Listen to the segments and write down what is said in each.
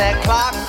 That clock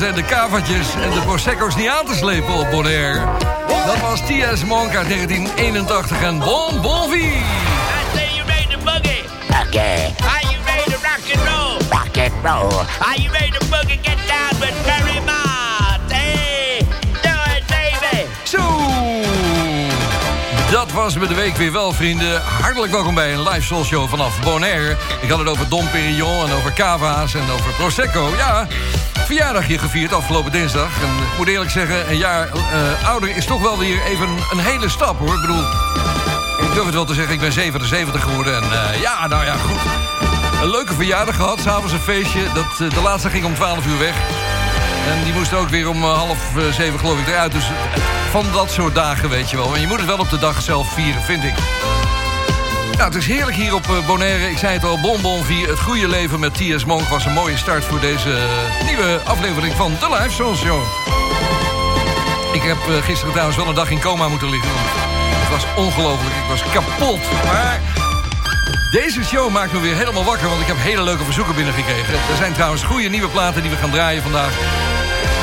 zijn de kavatjes en de Prosecco's niet aan te slepen op Bonaire. Dat was T.S. Monk uit 1981 en Bon Bon Vie. I say you made the boogie. Okay. Are you ready to rock and roll? Rock and roll. Are you ready to boogie? Get down with Barry Mott. Dat was met de week weer wel, vrienden. Hartelijk welkom bij een live soul show vanaf Bonaire. Ik had het over Dom Perignon en over cava's en over Prosecco. Ja, verjaardagje gevierd afgelopen dinsdag. En ik moet eerlijk zeggen, een jaar uh, ouder is toch wel weer even een hele stap, hoor. Ik bedoel, ik durf het wel te zeggen, ik ben 77 geworden. En uh, ja, nou ja, goed. Een leuke verjaardag gehad, s'avonds een feestje. Dat, uh, de laatste ging om 12 uur weg. En die moest ook weer om half zeven, geloof ik, eruit. Dus van dat soort dagen, weet je wel. En je moet het wel op de dag zelf vieren, vind ik. Nou, het is heerlijk hier op eh, Bonaire. Ik zei het al, Bon Bon Vie, het goede leven met T.S. Monk... was een mooie start voor deze eh, nieuwe aflevering van The Live Soul Show. Ik heb eh, gisteren trouwens wel een dag in coma moeten liggen. Het was ongelooflijk, ik was kapot. Maar deze show maakt me weer helemaal wakker... want ik heb hele leuke verzoeken binnengekregen. Er zijn trouwens goede nieuwe platen die we gaan draaien vandaag.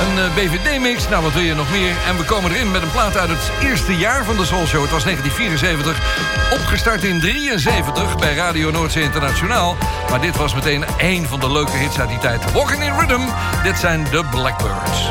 Een eh, BVD-mix, nou wat wil je nog meer? En we komen erin met een plaat uit het eerste jaar van de Soul Show. Het was 1974, opgestart in 73 bij Radio Noordzee Internationaal. Maar dit was meteen één van de leuke hits uit die tijd. Walking in Rhythm, dit zijn de Blackbirds.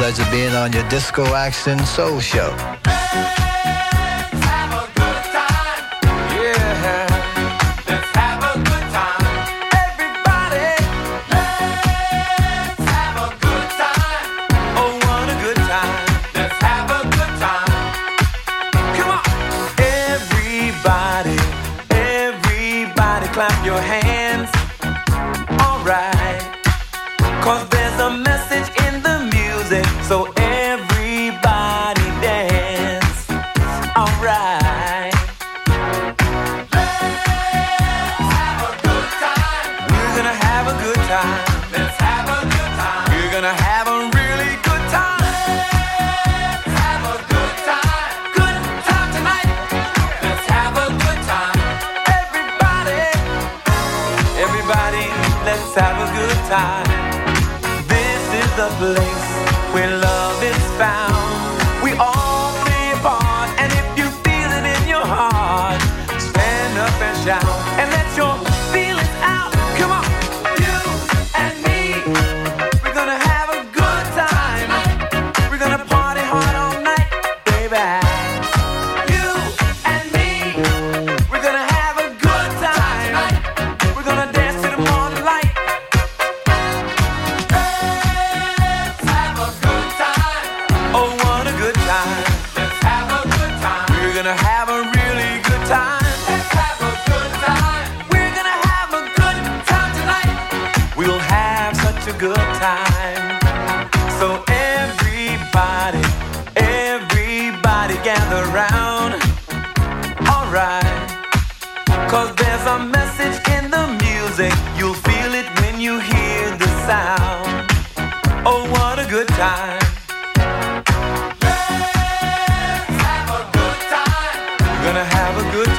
Pleasure being on your Disco Action Soul Show.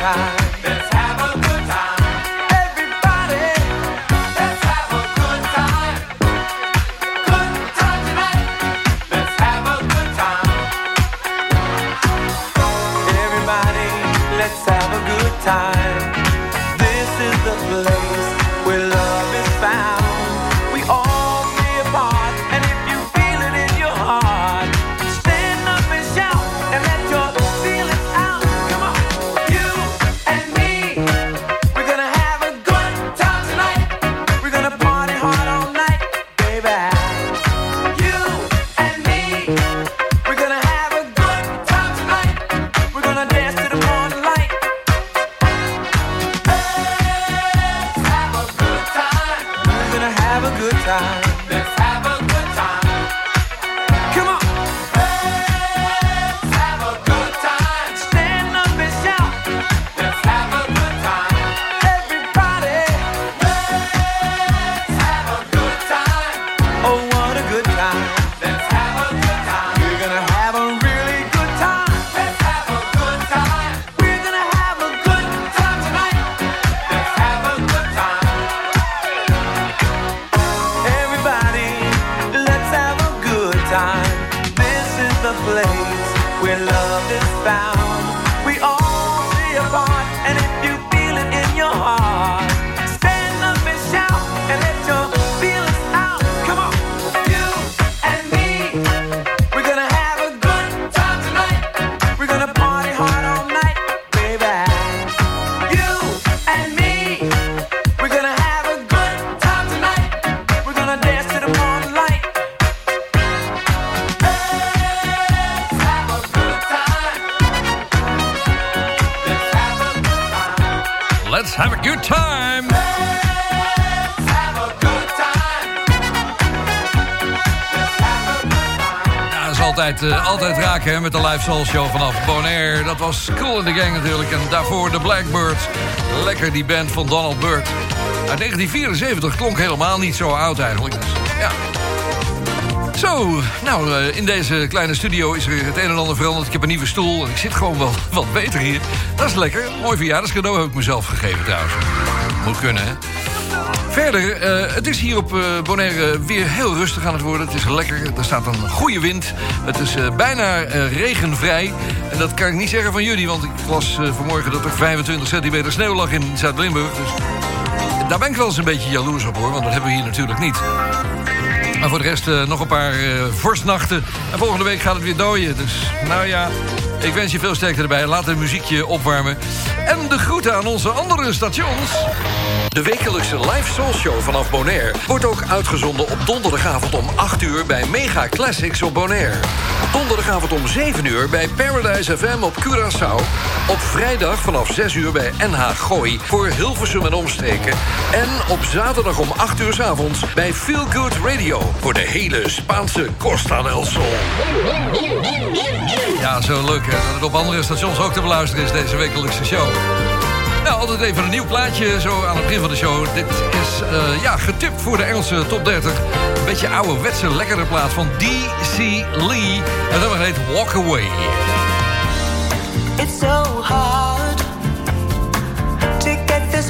Time. Eh, altijd raken hè, met de Live Soul Show vanaf Bonaire. Dat was Cool in the Gang natuurlijk. En daarvoor de Blackbirds. Lekker die band van Donald Byrd. Uit 1974 klonk helemaal niet zo oud eigenlijk. Ja. Zo, nou, eh, in deze kleine studio is er het een en ander veranderd. Ik heb een nieuwe stoel en ik zit gewoon wel wat beter hier. Dat is lekker. Mooi verjaardagscadeau heb ik mezelf gegeven trouwens. Moet kunnen, hè? Verder, eh, het is hier op eh, Bonaire weer heel rustig aan het worden. Het is lekker, er staat een goede wind. Het is eh, bijna regenvrij. En dat kan ik niet zeggen van jullie, want ik las vanmorgen dat er 25 centimeter sneeuw lag in Zuid-Limburg. Dus daar ben ik wel eens een beetje jaloers op hoor, want dat hebben we hier natuurlijk niet. Maar voor de rest nog een paar vorstnachten. En volgende week gaat het weer dooien. Dus nou ja, ik wens je veel sterkte erbij. Laat het muziekje opwarmen. En de groeten aan onze andere stations. De wekelijkse live soul show vanaf Bonaire wordt ook uitgezonden op donderdagavond om 8 uur bij Mega Classics op Bonaire. Donderdagavond om 7 uur bij Paradise FM op Curaçao. Op vrijdag vanaf 6 uur bij NH Gooi voor Hilversum en omstreken. En op zaterdag om 8 uur 's avonds bij Feel Good Radio voor de hele Spaanse Costa del Sol. Ja, zo leuk dat het op andere stations ook te beluisteren is deze wekelijkse show. Altijd even een nieuw plaatje zo aan het begin van de show. Dit is eh, ja, getipt voor de Engelse top 30. Een beetje ouderwetse, lekkere plaat van D.C. Lee. En dat heet Walk Away. It's so hard to get this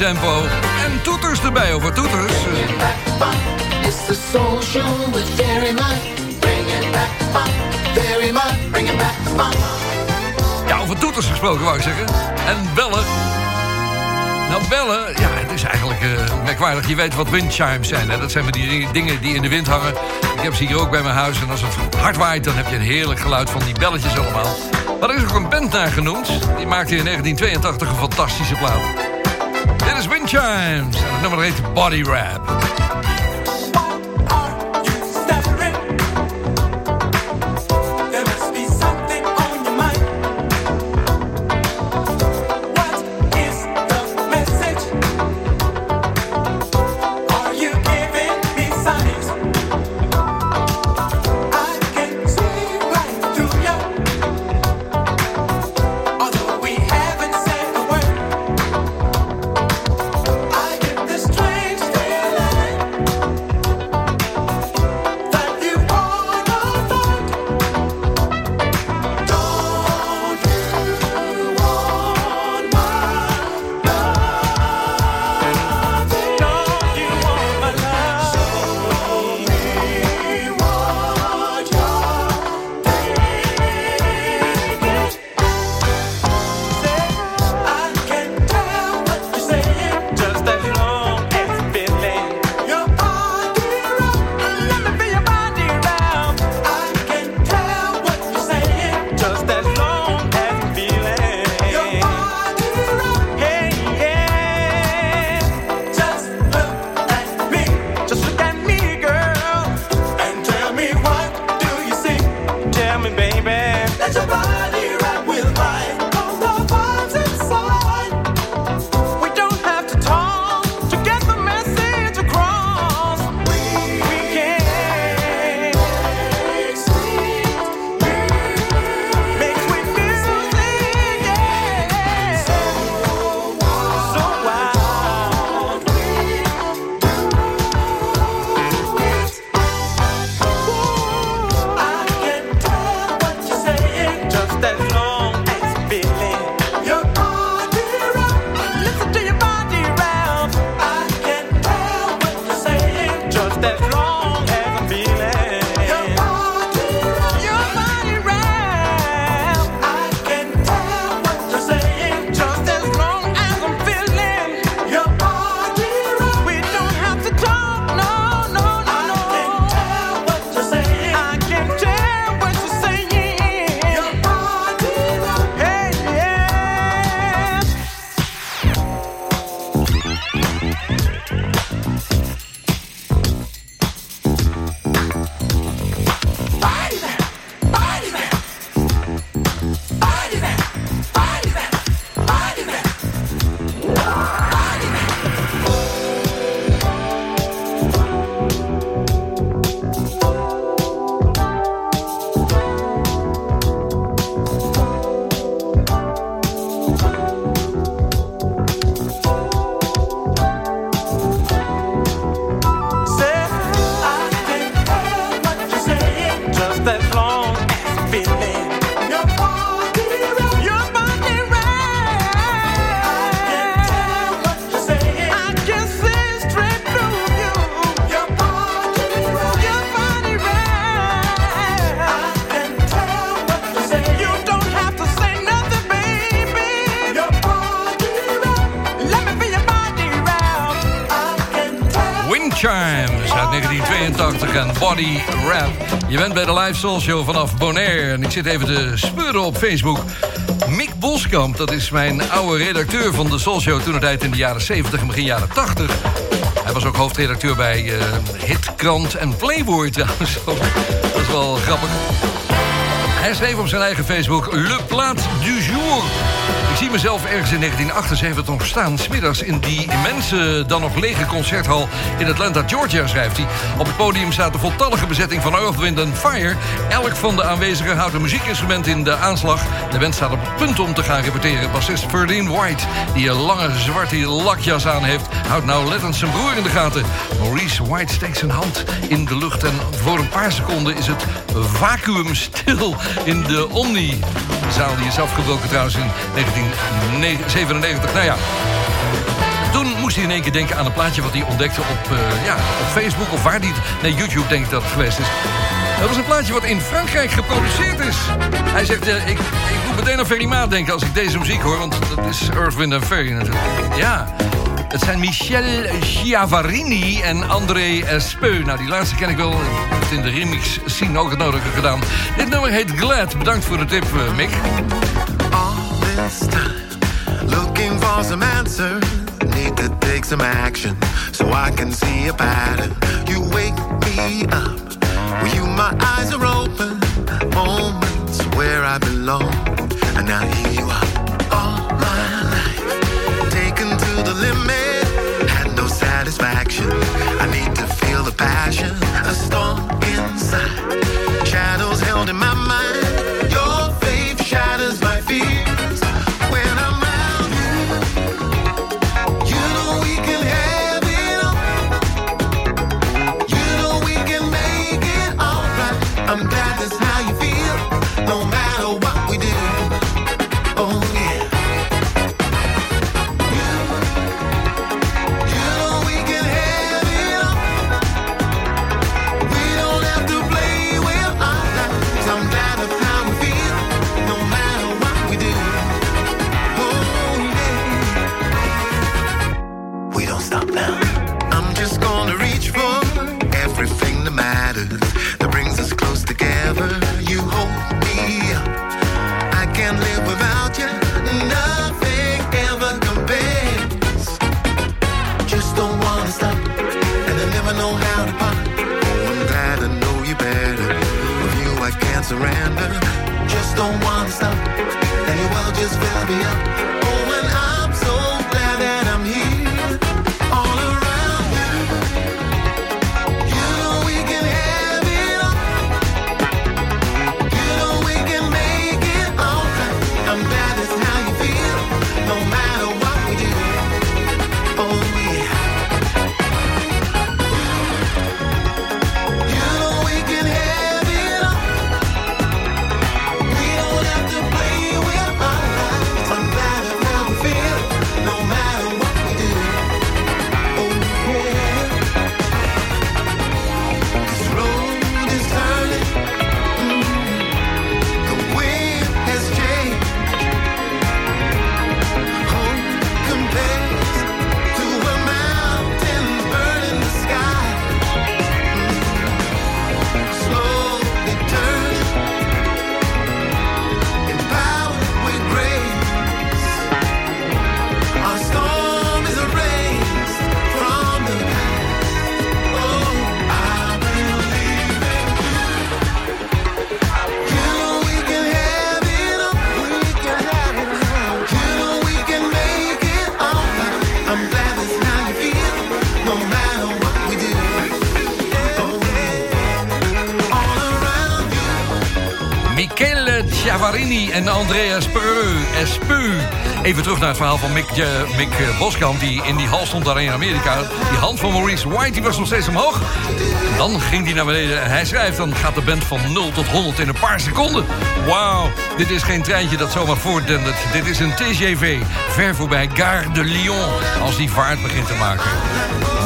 tempo. En toeters erbij, over toeters. Ja, over toeters gesproken wou ik zeggen. En bellen. Nou, bellen, ja, het is eigenlijk uh, merkwaardig. Je weet wat windchimes zijn. Hè? Dat zijn maar die dingen die in de wind hangen. Ik heb ze hier ook bij mijn huis. En als het hard waait, dan heb je een heerlijk geluid van die belletjes allemaal. Maar er is ook een band naar genoemd. Die maakte in 1982 een fantastische plaat. Dit is Wind Chimes. En het nummer heet Body Rap. bij de Live Soul Show vanaf Bonaire. En ik zit even te speuren op Facebook. Mick Boskamp, dat is mijn oude redacteur van de Soul Show... toen tijd in de jaren 70 en begin jaren 80. Hij was ook hoofdredacteur bij uh, Hitkrant en Playboy trouwens. dat is wel grappig. Hij schreef op zijn eigen Facebook... Le Plaat du Jour zie mezelf ergens in 1978 nog staan, smiddags in die immense, dan nog lege concerthal in Atlanta, Georgia, schrijft hij. Op het podium staat de voltallige bezetting van Earth, Wind Fire. Elk van de aanwezigen houdt een muziekinstrument in de aanslag. De band staat op het punt om te gaan repeteren. Bassist Ferdinand White, die een lange zwarte lakjas aan heeft, houdt nauwlettend zijn broer in de gaten. Maurice White steekt zijn hand in de lucht en voor een paar seconden is het vacuüm stil in de Omni. De zaal die is afgebroken trouwens in 1997. Nou ja, toen moest hij in één keer denken aan een plaatje wat hij ontdekte op, eh, ja, op Facebook of waar die. Nee, YouTube denk ik dat het geweest is. Dat was een plaatje wat in Frankrijk geproduceerd is. Hij zegt, eh, ik, ik moet meteen aan Ferry denken als ik deze muziek hoor. Want dat is Earth, Wind Ferry natuurlijk. Ja, het zijn Michel Chiavarini en André Espeu. Nou, die laatste ken ik wel. Ik heb het in de remix scene ook het nodige gedaan. Dit nummer heet Glad. Bedankt voor de tip, eh, Mick. This time looking for some answers. Need to take some action so I can see a pattern. You wake me up with you, my eyes are open. Moments where I belong, and now here you are. All my life taken to the limit, had no satisfaction. I need to feel the passion, a storm inside. Shadows held in my mind. Your faith shatters my fears. Just fills me up. Chiavarini en Andrea Speu. Espeu. Even terug naar het verhaal van Mick, eh, Mick eh, Boskamp... die in die hal stond daar in Amerika. Die hand van Maurice White die was nog steeds omhoog. Dan ging hij naar beneden en hij schrijft... dan gaat de band van 0 tot 100 in een paar seconden. Wauw, dit is geen treintje dat zomaar voortdendert. Dit is een TGV, ver voorbij Gare de Lyon... als die vaart begint te maken.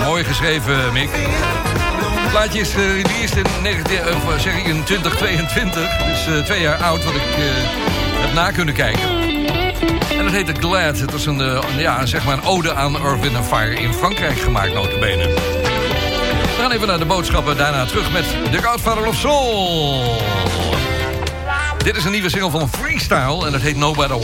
Mooi geschreven, Mick. Het plaatje is gereleased in, 19, of, eh, zeg ik, in 2022. Dus eh, twee jaar oud, wat ik heb na kunnen kijken. En dat heette Glad. Het was een, eh, ja, zeg maar een ode aan Wind Fire in Frankrijk gemaakt, notabene. We gaan even naar de boodschappen. Daarna terug met The Godfather of Soul. Dit is een nieuwe single van Freestyle en dat heet No Better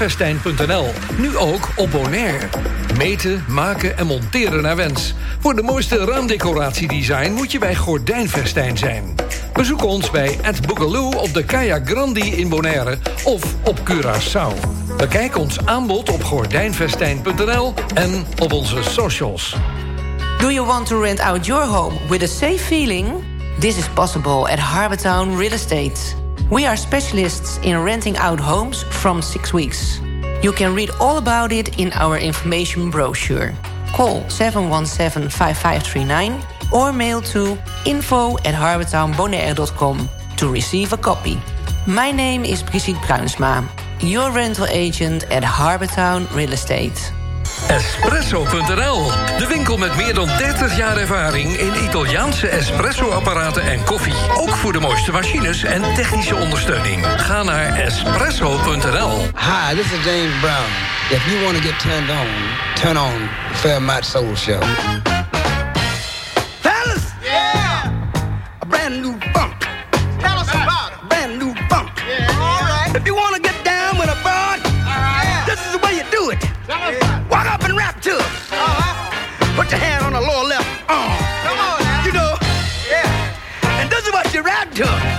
Gordijnvestijn.nl. Nu ook op Bonaire. Meten, maken en monteren naar wens. Voor de mooiste raamdecoratiedesign moet je bij Gordijnvestijn zijn. Bezoek ons bij Ed Boogaloo op de Kaya Grandi in Bonaire of op Curaçao. Bekijk ons aanbod op gordijnvestijn.nl en op onze socials. Do you want to rent out your home with a safe feeling? This is possible at Harbortown Real Estate. We are specialists in renting out homes from six weeks. You can read all about it in our information brochure. Call 717-5539 or mail to info at harbortownbonaire.com to receive a copy. My name is Brigitte Bruinsma, your rental agent at Harbortown Real Estate. Espresso.nl, de winkel met meer dan 30 jaar ervaring in Italiaanse espresso-apparaten en koffie. Ook voor de mooiste machines en technische ondersteuning. Ga naar espresso.nl. Hi, this is James Brown. If you want to get turned on, turn on Fairmont Soul Show. What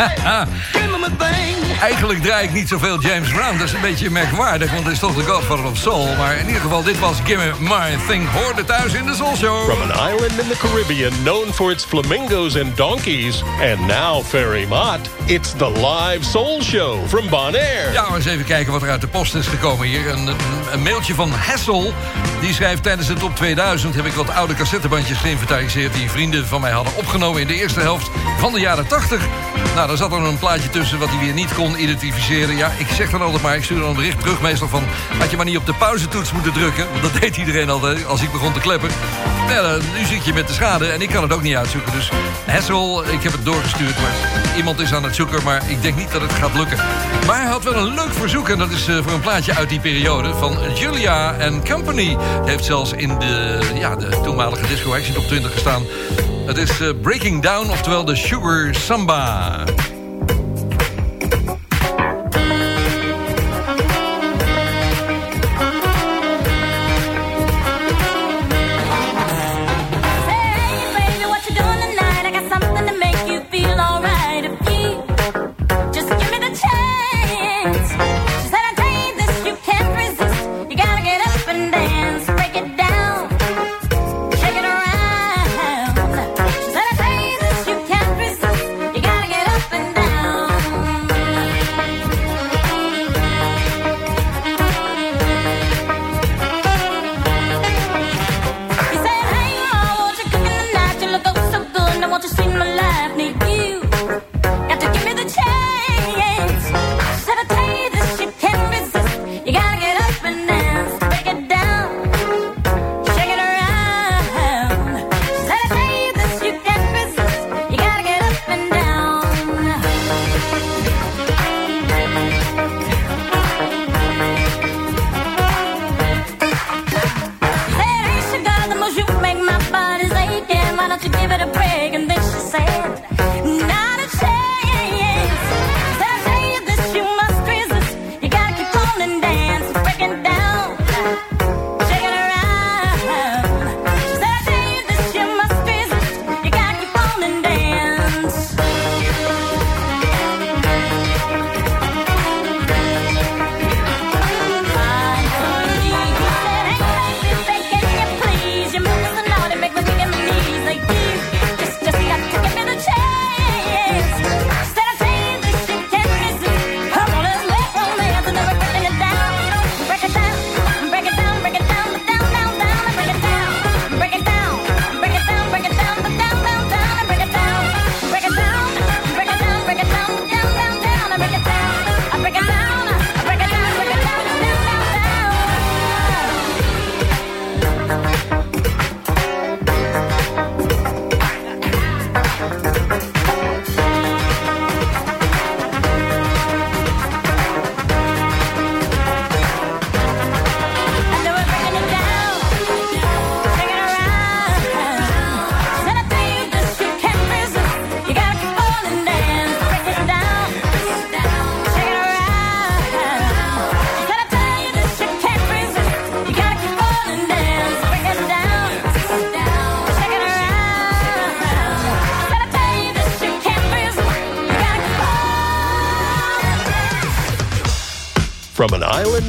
Eigenlijk draai ik niet zoveel James Brown. Dat is een beetje merkwaardig, want het is toch de godfather of soul. Maar in ieder geval, dit was Gimme My Thing. Hoorde thuis in de Soul Show. From an island in the Caribbean known for its flamingos and donkeys, and now Ferry Mott, it's the live soul show from Bonaire. Ja, maar eens even kijken wat er uit de post is gekomen hier. Een, mailtje van Hessel. Die schrijft tijdens de top 2000 heb ik wat oude cassettebandjes geïnventariseerd... die vrienden van mij hadden opgenomen in de eerste helft van de jaren 80. Nou, daar zat er een plaatje tussen wat hij weer niet kon identificeren. Ja, ik zeg dan altijd maar, ik stuur dan een bericht terug van... had je maar niet op de pauzetoets moeten drukken. Want dat deed iedereen altijd als ik begon te kleppen. Nou, nu zit je met de schade en ik kan het ook niet uitzoeken. Dus Hessel, ik heb het doorgestuurd, maar iemand is aan het zoeken... maar ik denk niet dat het gaat lukken. Maar hij had wel een leuk verzoek en dat is eh, voor een plaatje uit die periode... van Julia and Company. Die heeft zelfs in de, ja, de toenmalige Disco Action Top 20 gestaan. Het is eh, Breaking Down, oftewel de Sugar Samba.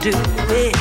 do it.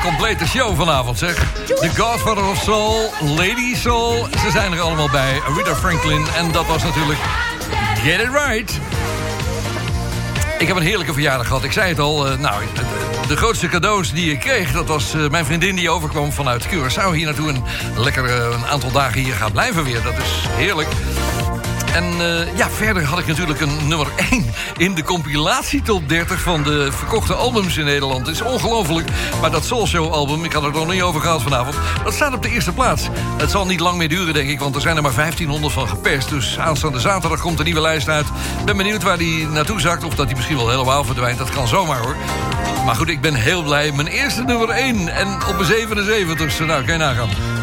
Complete show vanavond, zeg. The Godfather of Soul, Lady Soul. Ze zijn er allemaal bij. Rita Franklin. En dat was natuurlijk Get It Right. Ik heb een heerlijke verjaardag gehad. Ik zei het al, eh, nou, de, de grootste cadeaus die ik kreeg... dat was eh, mijn vriendin die overkwam vanuit Curaçao hier naartoe... en lekker eh, een aantal dagen hier gaat blijven weer. Dat is heerlijk. En eh, ja, verder had ik natuurlijk een nummer 1 in de compilatietop 30 van de verkochte albums in Nederland. Het is ongelooflijk. Maar dat Soul Show album, ik had het er nog niet over gehad vanavond, dat staat op de eerste plaats. Het zal niet lang meer duren, denk ik, want er zijn er maar 1500 van geperst. Dus aanstaande zaterdag komt een nieuwe lijst uit. Ben benieuwd waar die naartoe zakt, of dat die misschien wel helemaal verdwijnt. Dat kan zomaar hoor. Maar goed, ik ben heel blij. Mijn eerste nummer 1 en op mijn 77ste. Nou, kan je nagaan.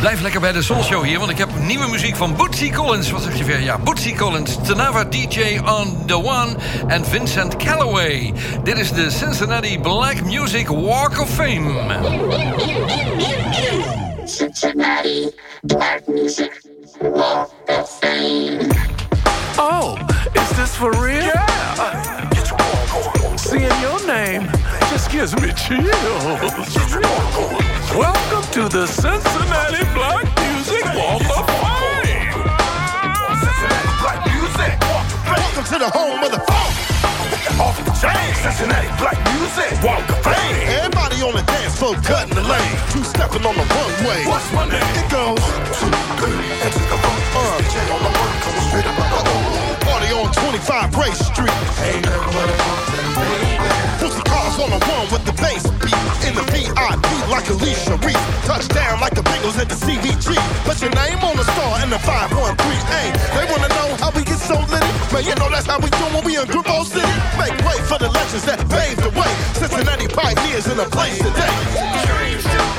Blijf lekker bij de Soul Show hier, want ik heb nieuwe muziek van Bootsy Collins. Wat zeg je weer? Ja, Bootsy Collins, Tanava DJ on the One en Vincent Calloway. Dit is de Cincinnati Black Music Walk of Fame. Cincinnati Black Music the home of the funk. Off the chain, Cincinnati Black Music Walk of Fame. Everybody on the dance floor cutting the lane. Two stepping on the runway. What's my name? It goes. Two, three, enter the funk. Uh. DJ on the work, coming straight up out the hole. Party on 25 Race Street. Ain't nothing. Pussy cars on the one with the bass beat. In the VIP like Alicia Reese. Touchdown like the Bengals at the CVG. Put your name on the star in the 513A. They wanna know how we get so lit. Man, you know that's how we do when we in Grupo City. Make way for the legends that paved the way. Cincinnati pioneers in a place today.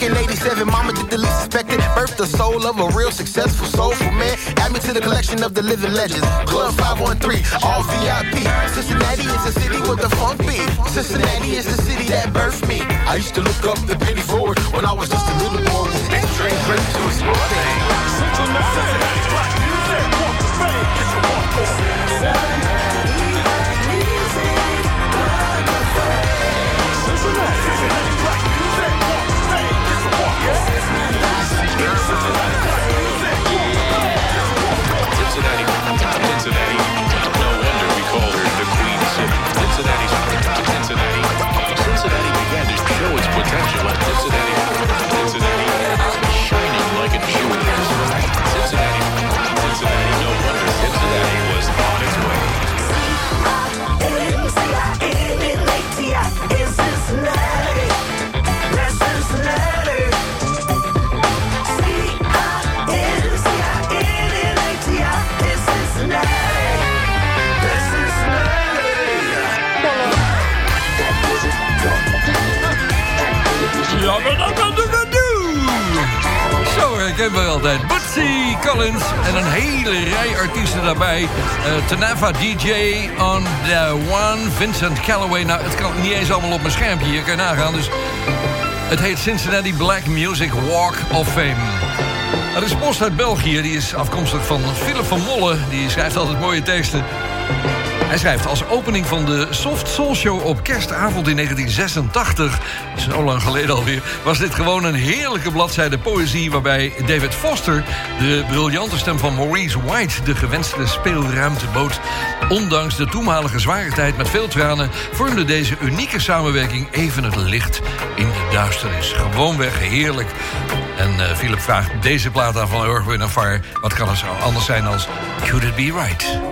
Back in 87, mama did the least expected. Birthed the soul of a real successful soulful man. Add me to the collection of the living legends. Club 513, all VIP. Cincinnati is the city with the funk beat. Cincinnati is the city that birthed me. I used to look up the penny forward when I was just a little boy. And train straight to thing. Cincinnati Black Music Walk of Fame. Get your walk Cincinnati began to show its potential at. Cincinnati, Zo herkenbaar altijd. Bootsy Collins en een hele rij artiesten daarbij. Eh Tanava DJ on the one. Vincent Calloway. Nou, het kan niet eens allemaal op mijn schermpje hier. Kan je nagaan. Dus het heet Cincinnati Black Music Walk of Fame. Er is post uit België. Die is afkomstig van Philip van Molle. Die schrijft altijd mooie teksten. Hij schrijft als opening van de Soft Soul Show op kerstavond in 1986... zo lang geleden alweer... was dit gewoon een heerlijke bladzijde poëzie... waarbij David Foster, de briljante stem van Maurice White... de gewenste speelruimte bood. Ondanks de toenmalige zware tijd met veel tranen... vormde deze unieke samenwerking even het licht in de duisternis. Gewoonweg heerlijk. En eh, Philip vraagt deze plaat aan van Wind Fire... wat kan er zo anders zijn als Could It Be Right?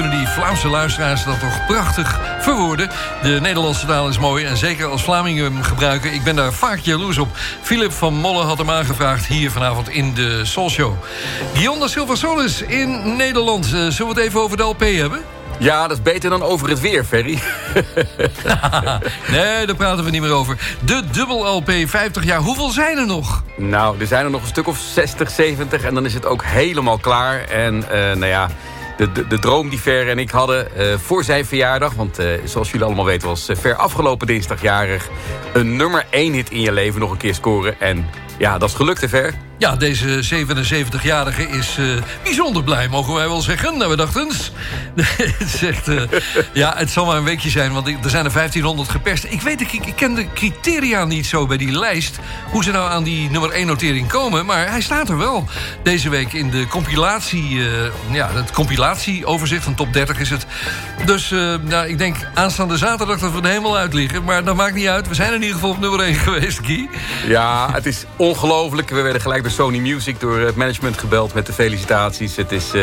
Kunnen die Vlaamse luisteraars dat toch prachtig verwoorden. De Nederlandse taal is mooi en zeker als Vlamingen hem gebruiken. Ik ben daar vaak jaloers op. Philip van Molle had hem aangevraagd hier vanavond in de Soul Show. Guillaume da Silva Solis in Nederland. Eh, zullen we het even over de LP hebben? Ja, dat is beter dan over het weer, Ferry. nee, daar praten we niet meer over. De dubbel LP, 50 jaar. Hoeveel zijn er nog? Nou, er zijn er nog een stuk of 60, 70 en dan is het ook helemaal klaar. En eh, nou ja, de, de, droom die Ver en ik hadden eh, voor zijn verjaardag... want eh, zoals jullie allemaal weten was eh, Ver afgelopen dinsdag jarig... een nummer 1 hit in je leven nog een keer scoren. En ja, dat is gelukt, Ver? Ja, deze 77-jarige is eh, bijzonder blij, mogen wij wel zeggen. We dachten eh, ja, het zal maar een weekje zijn, want er zijn er 1500 geperst. Ik weet, ik, ik ken de criteria niet zo bij die lijst... hoe ze nou aan die nummer 1-notering komen. Maar hij staat er wel deze week in de compilatie... eh, ja, het compilatieoverzicht van top 30 is het. Dus nou, ik denk aanstaande zaterdag dat we er helemaal uit liggen. Maar dat maakt niet uit. We zijn in ieder geval op nummer 1 geweest, Guy. Ja, het is ongelooflijk. We werden gelijk Sony Music, door het management gebeld met de felicitaties. Het is eh,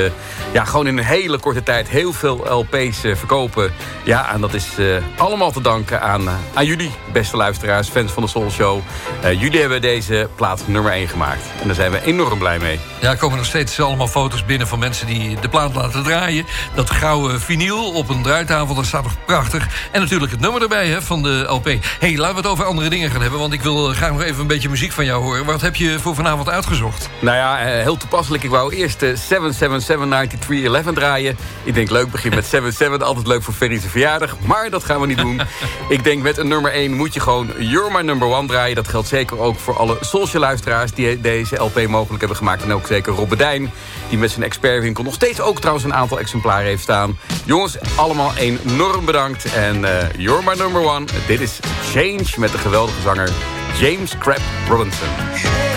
ja, gewoon in een hele korte tijd heel veel LP's eh, verkopen. Ja, en dat is eh, allemaal te danken aan, aan jullie, beste luisteraars, fans van de Soul Show. Jullie hebben deze plaat nummer 1 gemaakt. En daar zijn we enorm blij mee. Ja, er komen nog steeds allemaal foto's binnen van mensen die de plaat laten draaien. Dat gouden vinyl op een draaitafel, dat staat nog prachtig. En natuurlijk het nummer erbij hè, van de LP. hey, laten we het over andere dingen gaan hebben. Want ik wil graag nog even een beetje muziek van jou horen. Wat heb je voor vanavond uitgezocht? Nou ja, eh, heel toepasselijk. Ik wou eerst eh, 7779311 draaien. Ik denk leuk, begin met 77. Altijd leuk voor Ferry's verjaardag. Maar dat gaan we niet doen. Ik denk met een nummer 1 moet je gewoon You're My Number One draaien. Dat geldt zeker ook voor alle social luisteraars... die deze LP mogelijk hebben gemaakt. En ook zeker Rob Bedijn, die met zijn expertwinkel... nog steeds ook trouwens een aantal exemplaren heeft staan. Jongens, allemaal enorm bedankt. En eh, You're My Number One. Dit is Change met de geweldige zanger James Crab Robinson.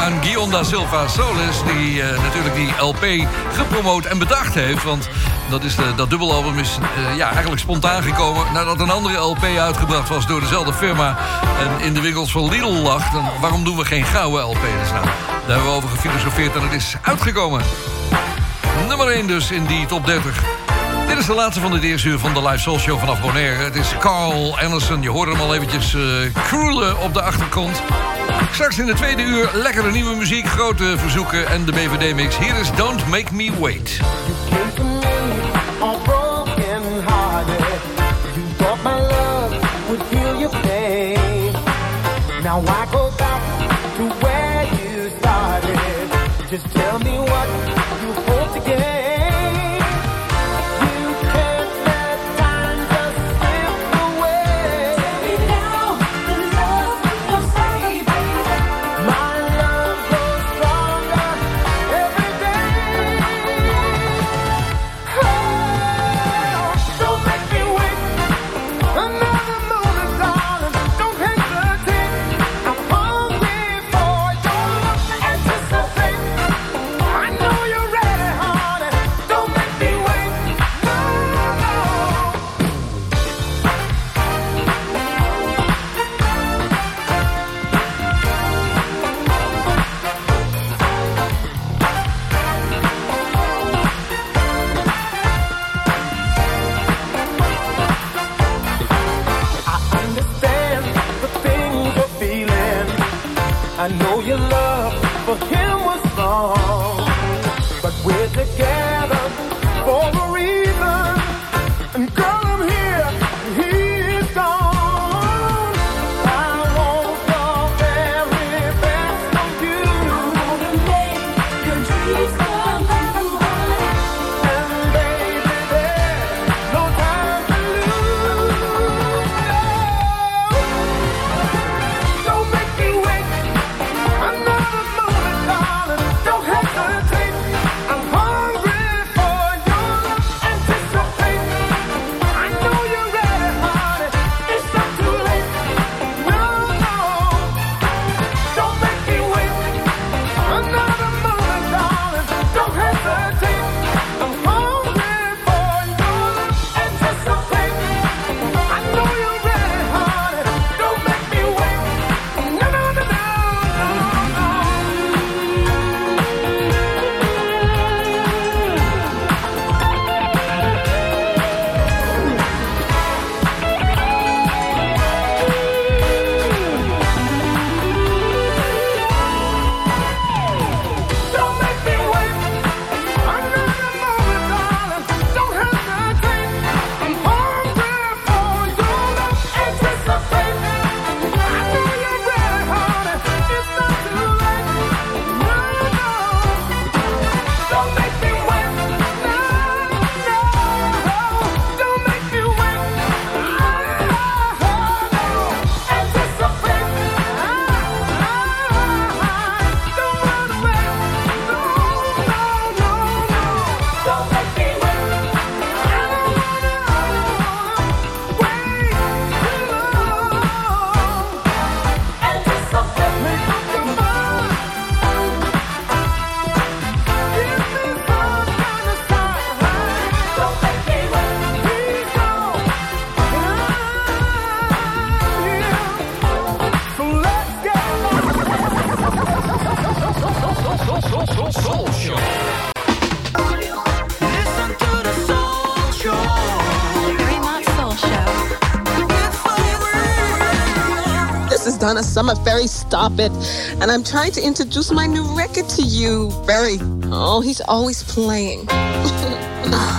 Aan Guion da Silva Solis... die eh, natuurlijk die LP gepromoot en bedacht heeft. Want dat, is de, dat dubbelalbum is eh, ja, eigenlijk spontaan gekomen... nadat een andere LP uitgebracht was door dezelfde firma... en in de winkels van Lidl lag. Dan, waarom doen we geen gouden LP? Dus nou, daar hebben we over gefilosofeerd en het is uitgekomen. Nummer 1 dus in die top 30. Dit is de laatste van dit eerste uur van de Live Soul Show vanaf Bonaire. Het is Carl Anderson. Je hoorde hem al eventjes kroelen op de achtergrond. Straks in de tweede uur lekkere nieuwe muziek, grote verzoeken en de BVD-mix. Hier is Don't Make Me Wait. Now I to where you started. Just tell me what you to Donna Summer Ferry. Stop it. And I'm trying to introduce my new record to you, Ferry. Oh, he's always playing.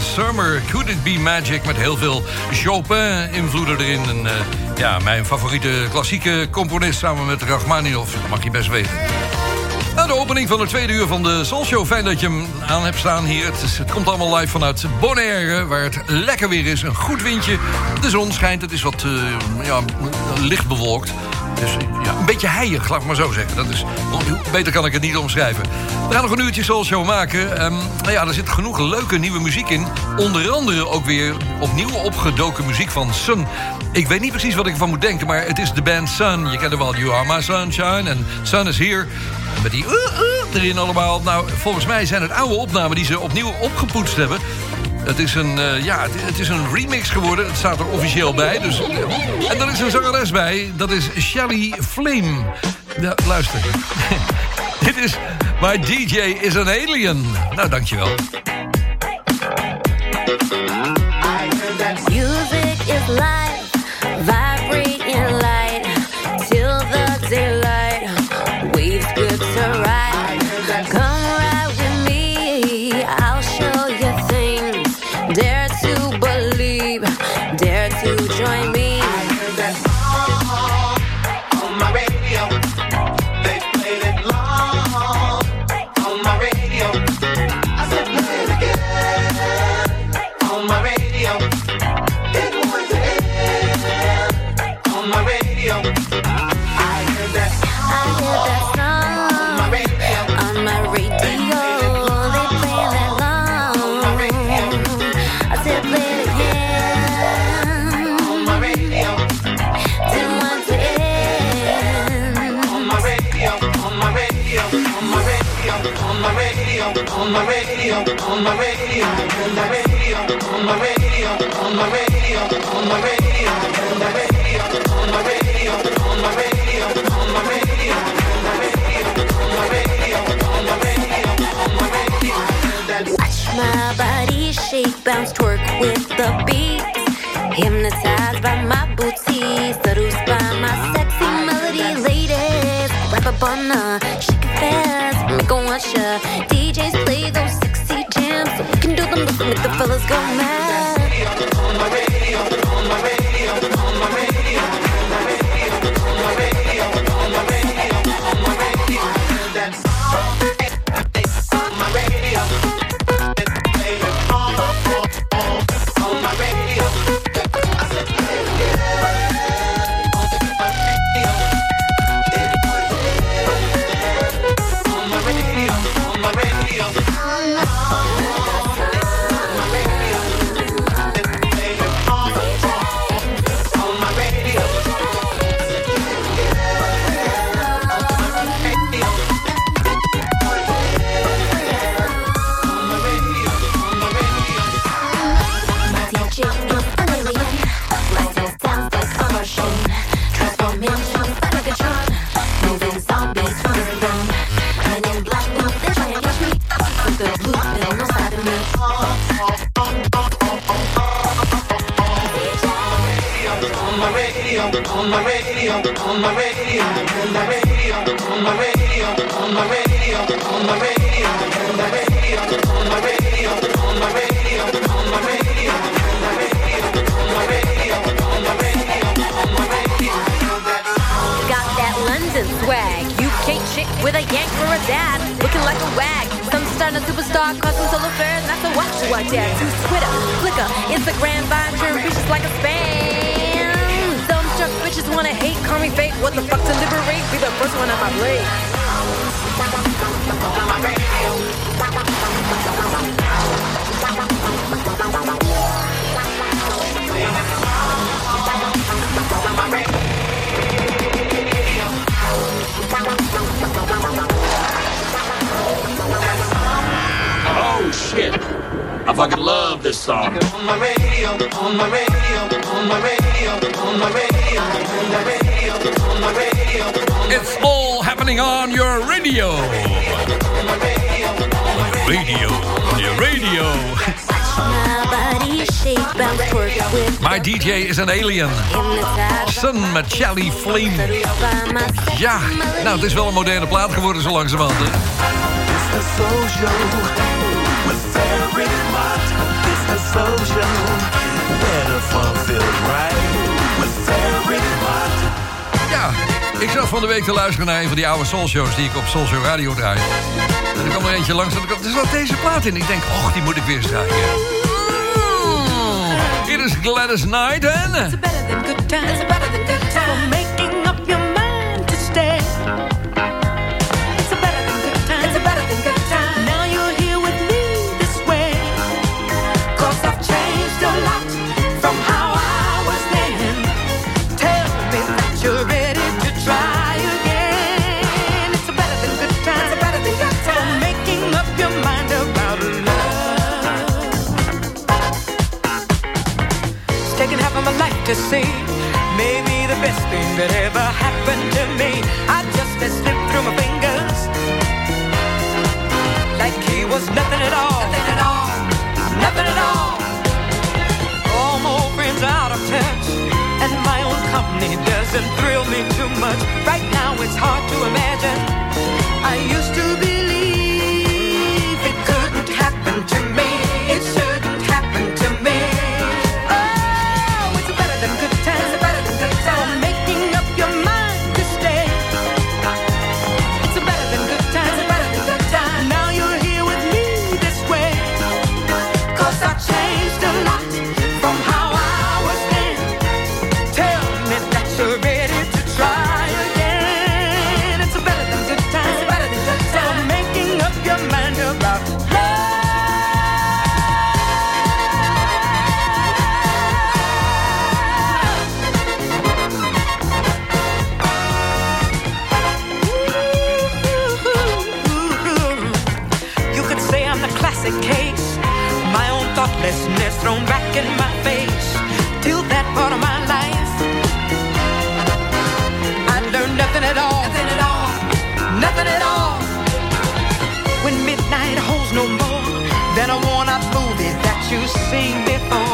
Summer. Could It Be Magic met heel veel Chopin-invloeden erin. En, eh, ja, mijn favoriete klassieke componist samen met Rachmaninoff. Dat mag je best weten. De opening van de tweede uur van de Soul Show. Fijn dat je hem aan hebt staan hier. Het komt allemaal live vanuit Bonaire, waar het lekker weer is. Een goed windje. De zon schijnt. Het is wat eh, ja, licht bewolkt. Dus ja, een beetje heilig, laat ik maar zo zeggen. Dat is, beter kan ik het niet omschrijven. We gaan nog een uurtje Soul Show maken. Ehm, nou ja, er zit genoeg leuke nieuwe muziek in. Onder andere ook weer opnieuw opgedoken muziek van Sun. Ik weet niet precies wat ik ervan moet denken, maar het is de band Sun. Je kent hem wel, You Are My Sunshine en Sun is Here. Met die uh, uh, erin allemaal. Nou, volgens mij zijn het oude opnamen die ze opnieuw opgepoetst hebben. Het is een, eh, ja, het, is een remix geworden. Het staat er officieel bij. Dus, en er is een zangeres bij. Dat is Shelly Flame. Ja, luister. Dit is My DJ is an Alien. Nou, dankjewel. Music is DJs play those sexy jams, so we can do them, listen, make the fellas go mad. Bitches like a spam. Dumb truck bitches wanna hate, call me fake. What the fuck to liberate? Be the first one on my blade. Oh shit! I fucking love this song. On my radio, on my radio, on my radio, on my radio, on my radio, on my radio, It's all happening on your radio. Radio, on your radio. My DJ is an alien. Sun met Shelly Flame. Ja, nou, het is wel een moderne plaat geworden zo langzamerhand. hè with fairy light, business social, better feel right with fairy light. Ja, ik zat van de week te luisteren naar een van die oude soulshows die ik op Soulshow Radio draai. En er kwam er eentje langs dat ik er zat deze plaat in. Ik denk, och, die moet ik weer eens draaien. Hier is Gladys Knight en... It's better than good times. It's better than good times. see. Maybe the best thing that ever happened to me. I just let slip through my fingers. Like he was nothing at all. Nothing at all. Nothing at all. All my old friends are out of touch. And my own company doesn't thrill me too much. Right now it's hard to imagine. I used to be to sing before.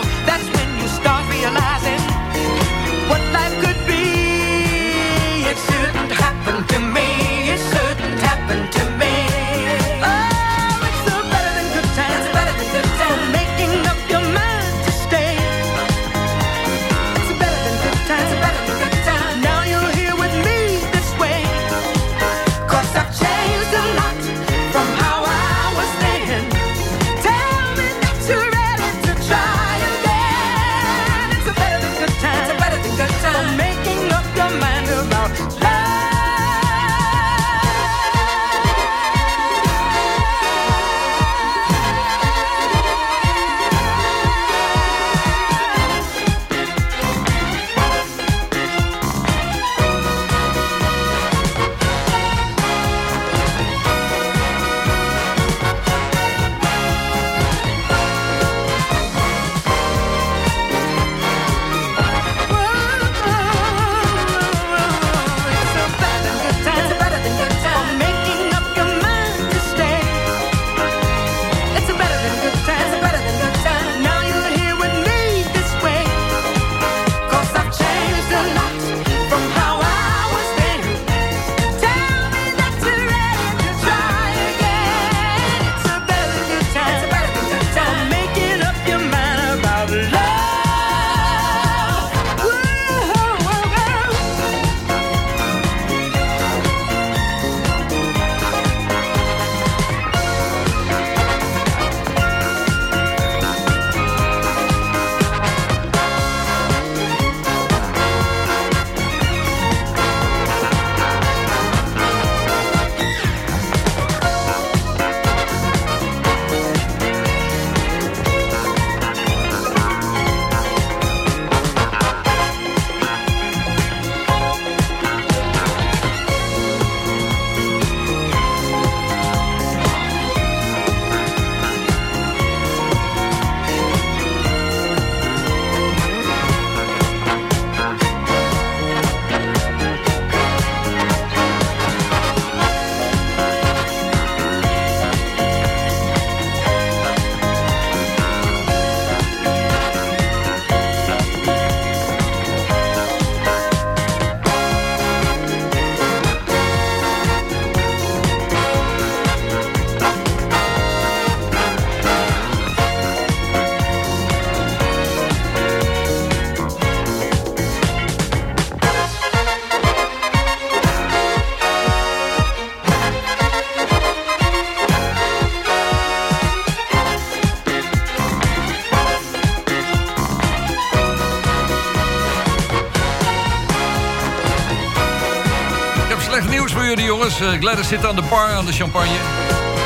Gladys zit aan de bar aan de champagne.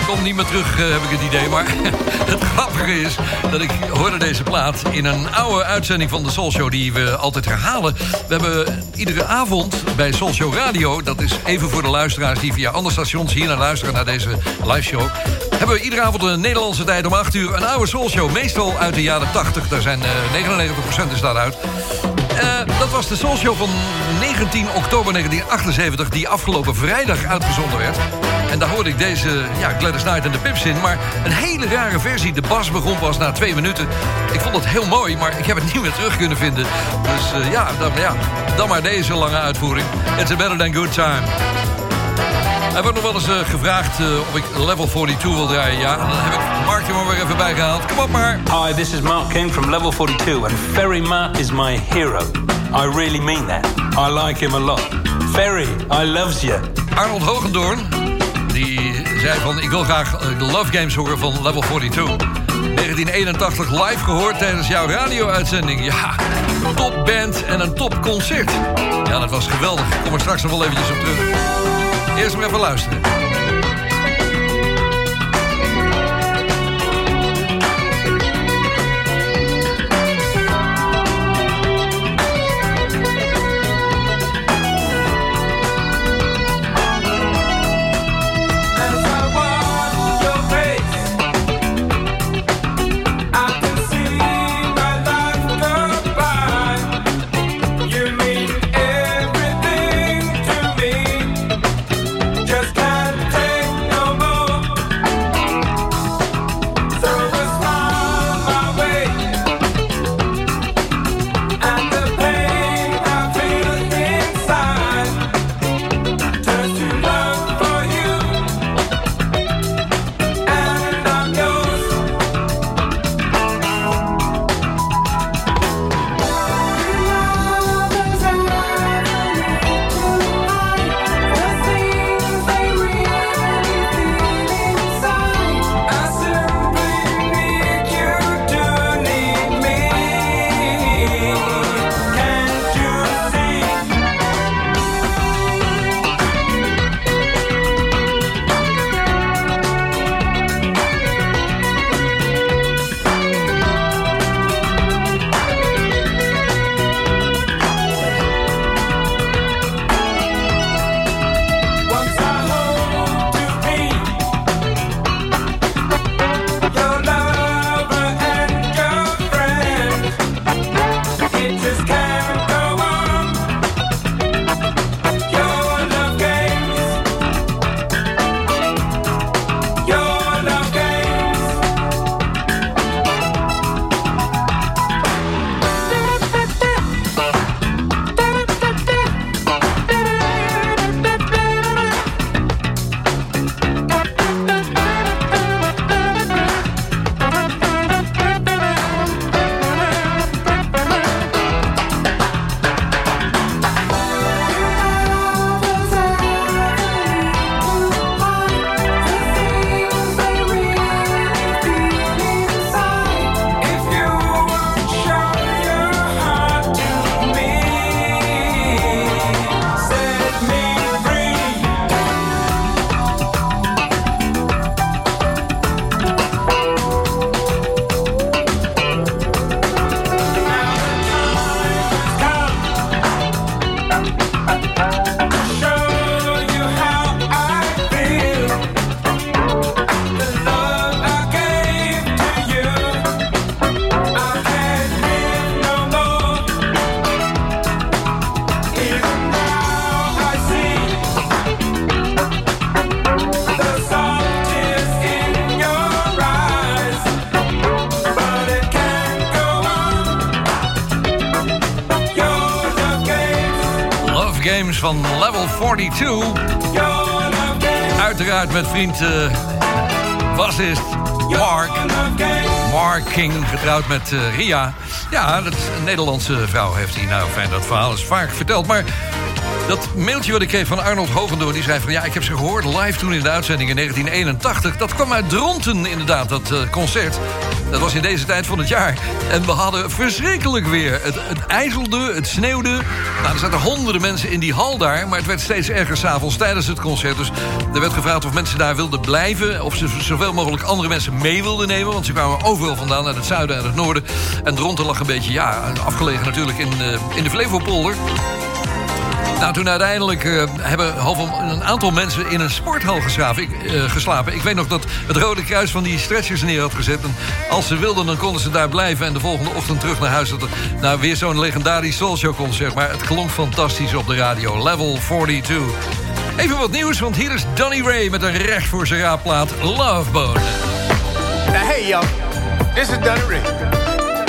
Kom niet meer terug, eh, heb ik het idee. Maar het grappige is dat ik hoorde deze plaat in een oude uitzending van de Soul Show... die we altijd herhalen. We hebben iedere avond bij Soul Show Radio... dat is even voor de luisteraars die via andere stations hier naar luisteren... naar deze live show... hebben we iedere avond een Nederlandse tijd om 8 uur... een oude Soul Show, meestal uit de jaren 80. Daar zijn eh 99% is daaruit. Dat was de Soul Show van 19 oktober 1978... die afgelopen vrijdag uitgezonden werd. En daar hoorde ik deze ja, Gladys Knight en de Pips in. Maar een hele rare versie. De bas begon pas na twee minuten. Ik vond het heel mooi, maar ik heb het niet meer terug kunnen vinden. Dus eh, ja, dan, ja, dan maar deze lange uitvoering. It's a better than good time. Hij wordt nog wel eens eh, gevraagd eh, of ik level 42 wil draaien. Ja, en dan heb ik Mark er maar weer even bij gehaald. Kom op maar. Hi, this is Mark King from Level 42, and Ferry Matt is my hero. I really mean that. I like him a lot. Ferry, I loves you. Arnold Hogendoorn, die zei van... ik wil graag eh, de Love Games horen van Level 42. 1981 live gehoord tijdens jouw radio-uitzending. Ja, topband en een topconcert. Ja, dat was geweldig. Kom er straks nog wel eventjes op terug. Eerst maar even luisteren. 42. Uiteraard met vriend eh bassist Mark. Mark King, getrouwd met eh, Ria. Ja, dat een Nederlandse vrouw heeft hij. Nou, fijn, dat verhaal is vaak verteld. Maar Dat mailtje wat ik kreeg van Arnold Hogendoorn... die zei van ja, ik heb ze gehoord live toen in de uitzending in 1981. Dat kwam uit Dronten inderdaad, dat eh, concert. Dat was in deze tijd van het jaar. En we hadden verschrikkelijk weer. Het, ijzelde, het sneeuwde. Nou, er zaten honderden mensen in die hal daar... maar het werd steeds erger s'avonds tijdens het concert. Dus er werd gevraagd of mensen daar wilden blijven... of ze zoveel mogelijk andere mensen mee wilden nemen... want ze kwamen overal vandaan, uit het zuiden en het noorden. En Dronten lag een beetje, ja, afgelegen natuurlijk in, eh, in de Flevopolder. Nou, toen uiteindelijk eh, hebben een aantal mensen in een sporthal geslapen ik, eh, geslapen. Ik weet nog dat het Rode Kruis van die stretchers neer had gezet. En als ze wilden, dan konden ze daar blijven. En de volgende ochtend terug naar huis. Dat er, nou, weer zo'n legendarisch Soulshow concert. Maar het klonk fantastisch op de radio. Level 42. Even wat nieuws, want hier is Donny Ray met een recht voor zijn raadplaat Lovebone. Hey, y'all. This is Donny Ray.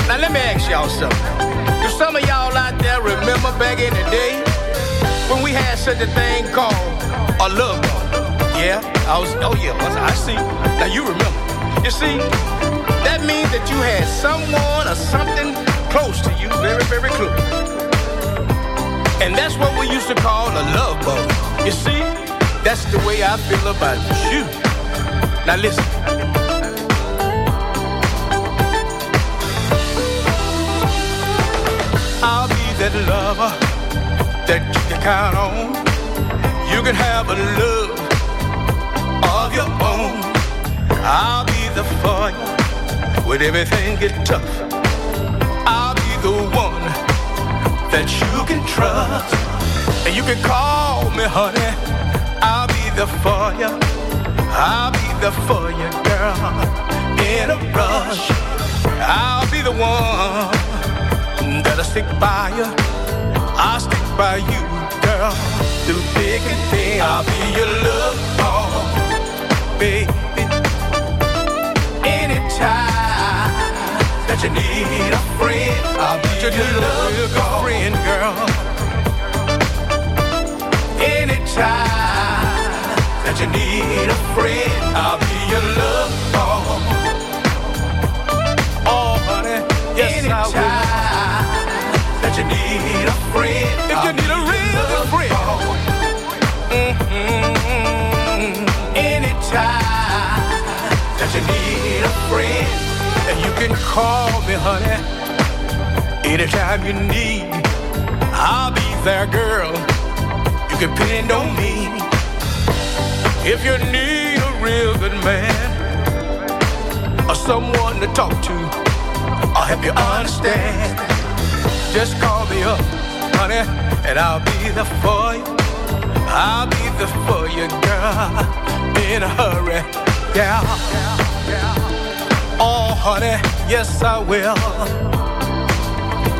Now, let me ask y'all something. Do some of y'all out there remember back in the day when we had such a thing called a love bone? Yeah, I was, oh yeah, I I see. Now, you remember. You see, that means that you had someone or something close to you, very, very close. And that's what we used to call a love bone. You see, that's the way I feel about you. Now, listen. I'll be that lover that you can count on. You can have a love of your own. I'll be the for you when everything gets tough. I'll be the one that you can trust. And you can call me honey. I'll be the for you. I'll be the for you, girl. In a rush. I'll be the one that'll stick by you. I'll stick by you, girl. Through thick and thin, I'll be your love song, baby. Anytime that you need a friend, I'll be your love song, friend, girl. Anytime that you need a friend, I'll be your love song. Oh, honey, yes, I will you need a friend. If you need a real good friend. Mhm. Anytime that you need a friend, and you can call me, honey. Anytime you need, I'll be there, girl. You can depend on me. If you need a real good man or someone to talk to, I'll help you understand. Just call me up, honey, and I'll be there for you. I'll be there for you, girl, in a hurry, yeah. Oh, honey, yes, I will.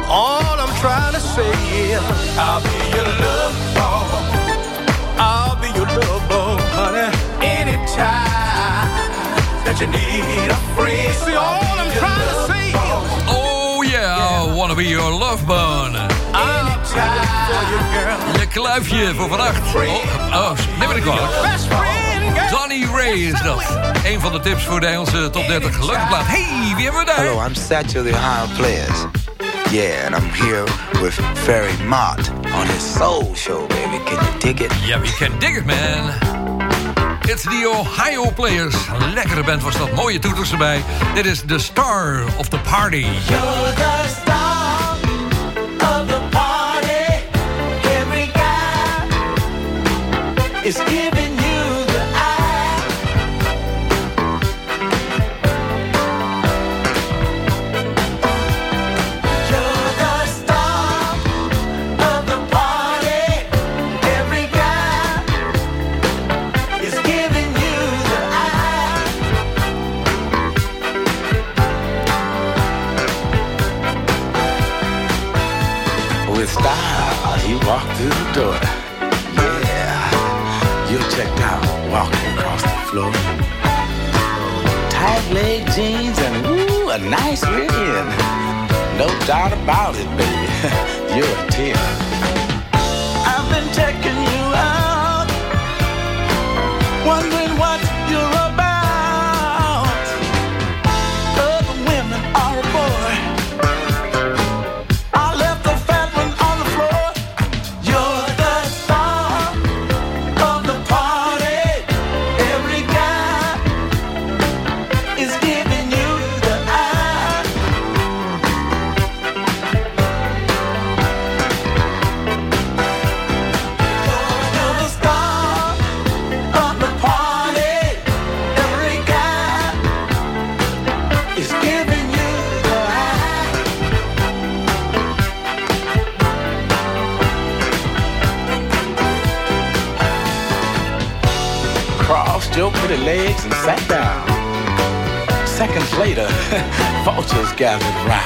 All I'm trying to say is, I'll be your love bone. I'll be your love bone, honey, anytime that you need a friend. See, all I'm trying be your love bone. Je kluifje voor vannacht. Oh, oh neem me niet kwalijk. Donny Ray is dat. Een van de tips voor de Engelse top 30. Leuke plaat. Hey, wie hebben we daar? Hello, I'm Satchel the Ohio Players. Yeah, and I'm here with Ferry Mott on his soul show, baby. Can you dig it? Yeah, we can dig it, man. It's the Ohio Players. Een lekkere band was dat. Mooie toeters erbij. Dit is the star of the party. You're the floor. Tight leg jeans and ooh, a nice rear. No doubt about it, baby. You're a 10. gathered round.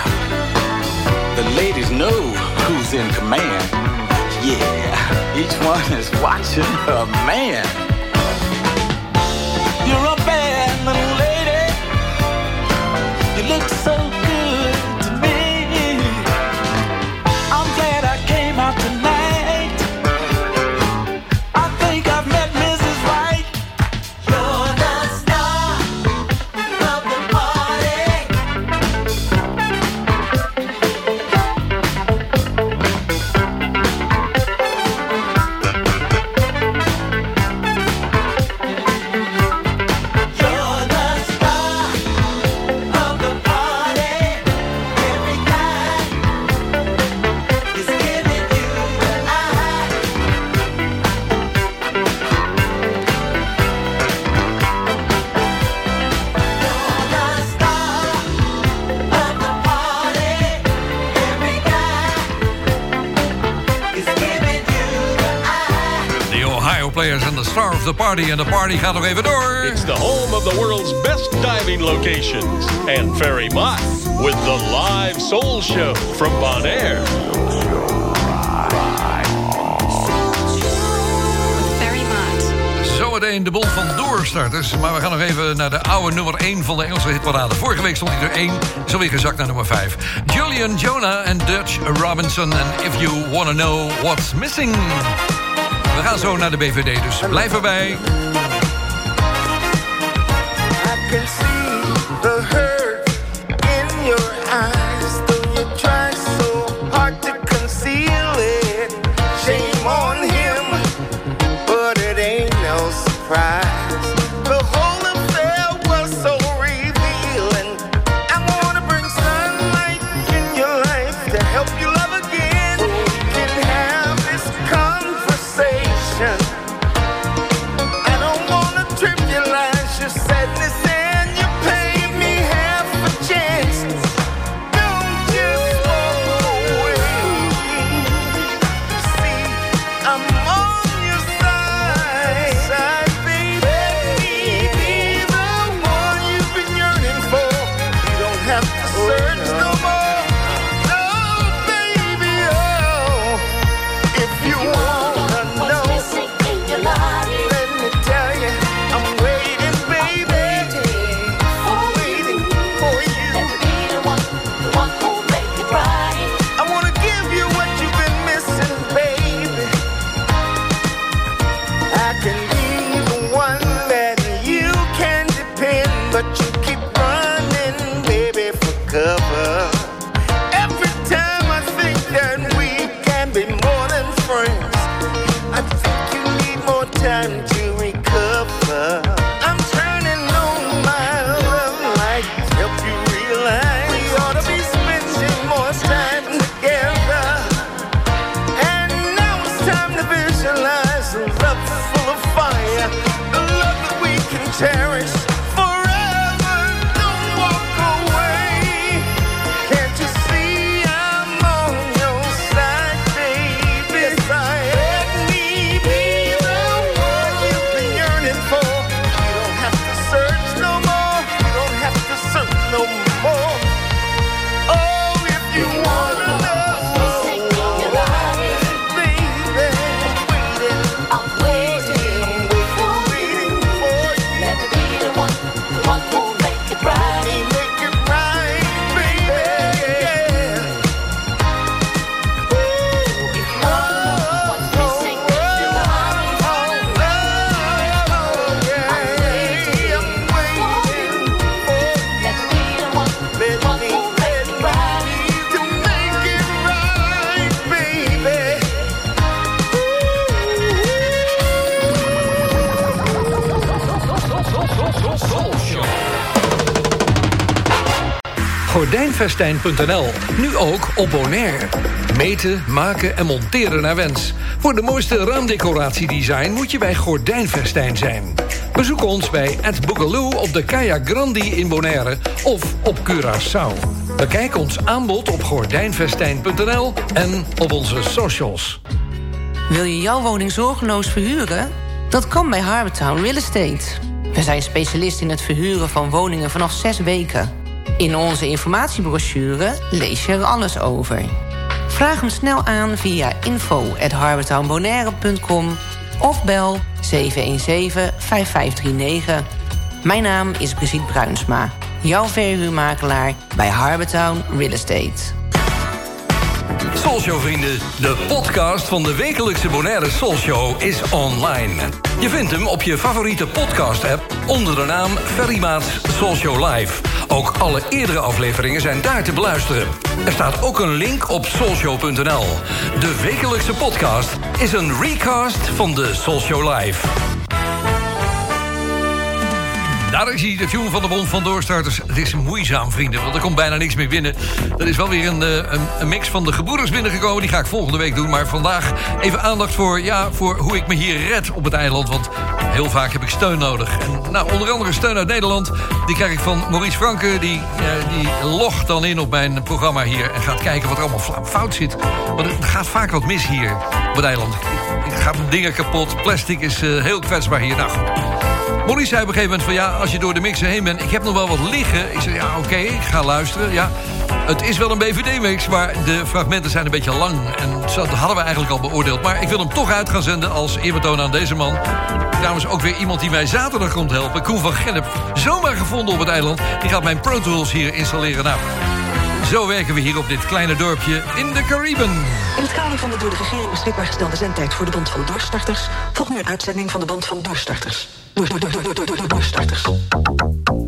party. En de party gaat nog even door. It's the home of the world's best diving locations. And Ferry Mott with the live soul show from Bonaire. Zometeen de bol van doorstarters. Maar we gaan nog even naar de oude nummer 1 van de Engelse hitparade. Vorige week stond hij er 1, zo weer gezakt naar nummer 5. Julian Jonah en Dutch Robinson. And If You want to Know What's Missing we gaan zo naar de BVD, dus blijf erbij. Festijn.nl. Nu ook op Bonaire. Meten, maken en monteren naar wens. Voor de mooiste raamdecoratiedesign moet je bij Gordijnfestijn zijn. Bezoek ons bij Ed Boogaloo op de Kaya Grandi in Bonaire of op Curaçao. Bekijk ons aanbod op gordijnvestijn.nl en op onze socials. Wil je jouw woning zorgeloos verhuren? Dat kan bij Harbortown Real Estate. We zijn specialist in het verhuren van woningen vanaf zes weken. In onze informatiebrochure lees je er alles over. Vraag hem snel aan via info.harbortownbonaire.com of bel 717-5539. Mijn naam is Brigitte Bruinsma, jouw verhuurmakelaar bij Harbortown Real Estate. Soulshow vrienden, de podcast van de wekelijkse Bonaire Soulshow is online. Je vindt hem op je favoriete podcast app onder de naam Ferry Maats Soulshow Live. Ook alle eerdere afleveringen zijn daar te beluisteren. Er staat ook een link op soulshow.nl. De wekelijkse podcast is een recast van de Soulshow Live. Daar is hij, de tune van de Bond van Doorstarters. Het is moeizaam, vrienden, want er komt bijna niks meer binnen. Er is wel weer een, eh, een, een mix van de gebroeders binnengekomen. Die ga ik volgende week doen. Maar vandaag even aandacht voor, ja, voor hoe ik me hier red op het eiland. Want heel vaak heb ik steun nodig. En nou, onder andere steun uit Nederland. Die krijg ik van Maurice Franke. Die, eh, die logt dan in op mijn programma hier. En gaat kijken wat er allemaal fout zit. Want er gaat vaak wat mis hier op het eiland. Er gaan dingen kapot. Plastic is eh, heel kwetsbaar hier. Nou goed. Maurice zei op een gegeven moment van ja, als je door de mixer heen bent... ik heb nog wel wat liggen. Ik zei ja, oké, ik ga luisteren. Ja, het is wel een BVD-mix, maar de fragmenten zijn een beetje lang. En dat hadden we eigenlijk al beoordeeld. Maar ik wil hem toch uit gaan zenden als eerbetoon aan deze man. Trouwens ook weer iemand die mij zaterdag komt helpen. Koen van Gennep, zomaar gevonden op het eiland. Die gaat mijn Pro Tools hier installeren. Nou, zo werken we hier op dit kleine dorpje in de Cariben. In het kader van de door de regering beschikbaar gestelde zendtijd voor de Bond van Doorstarters... volgt nu een uitzending van de Bond van Doorstarters. Door, door, door, door,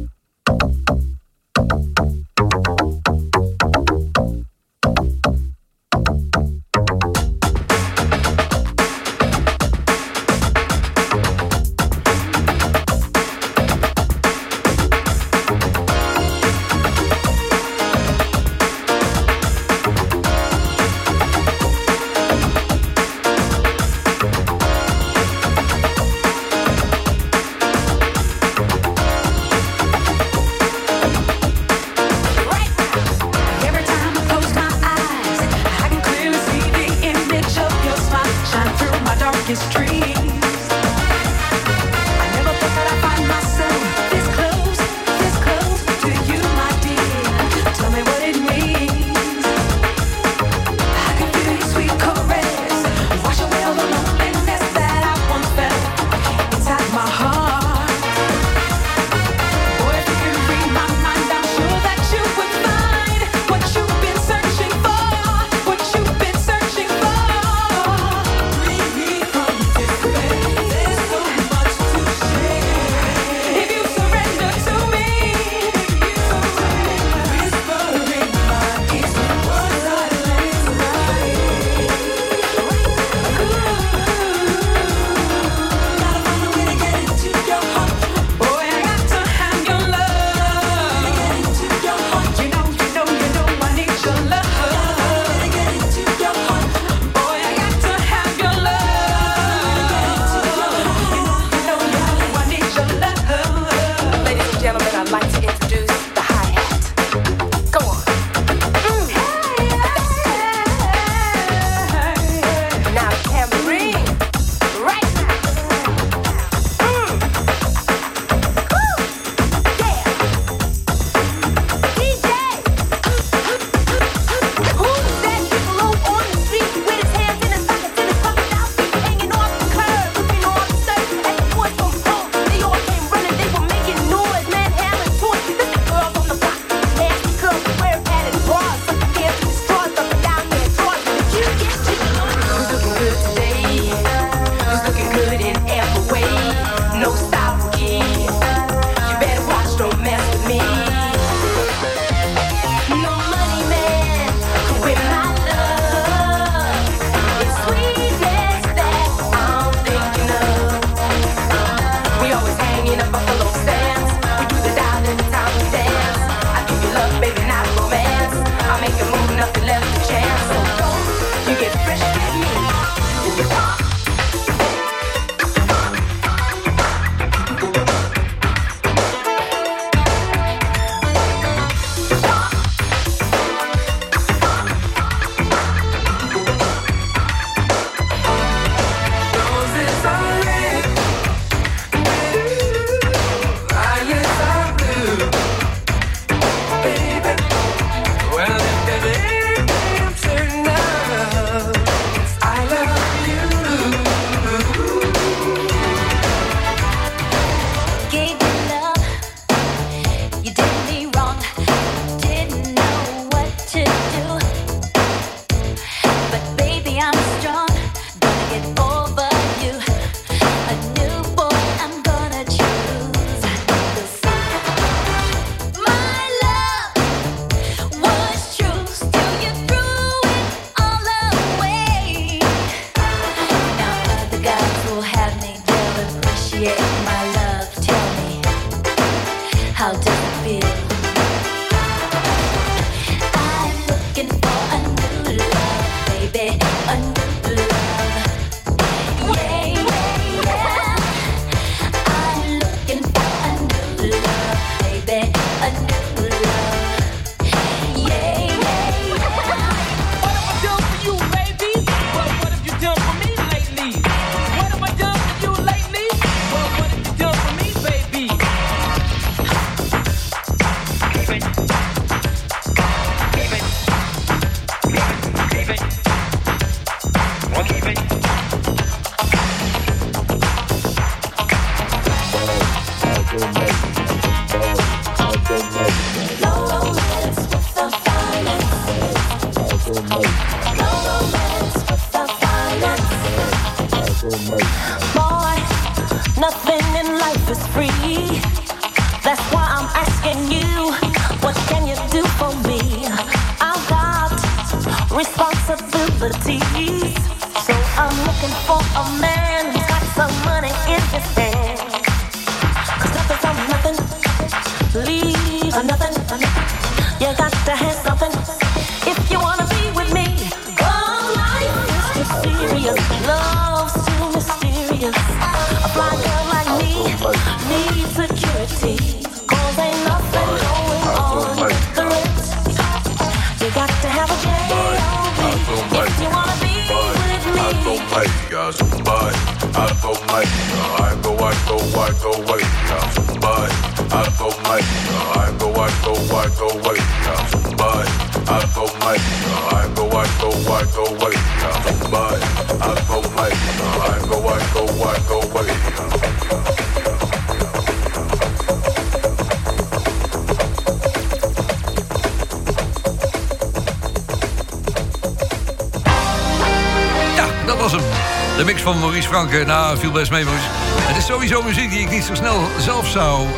is sowieso muziek die ik niet zo snel zelf zou eh,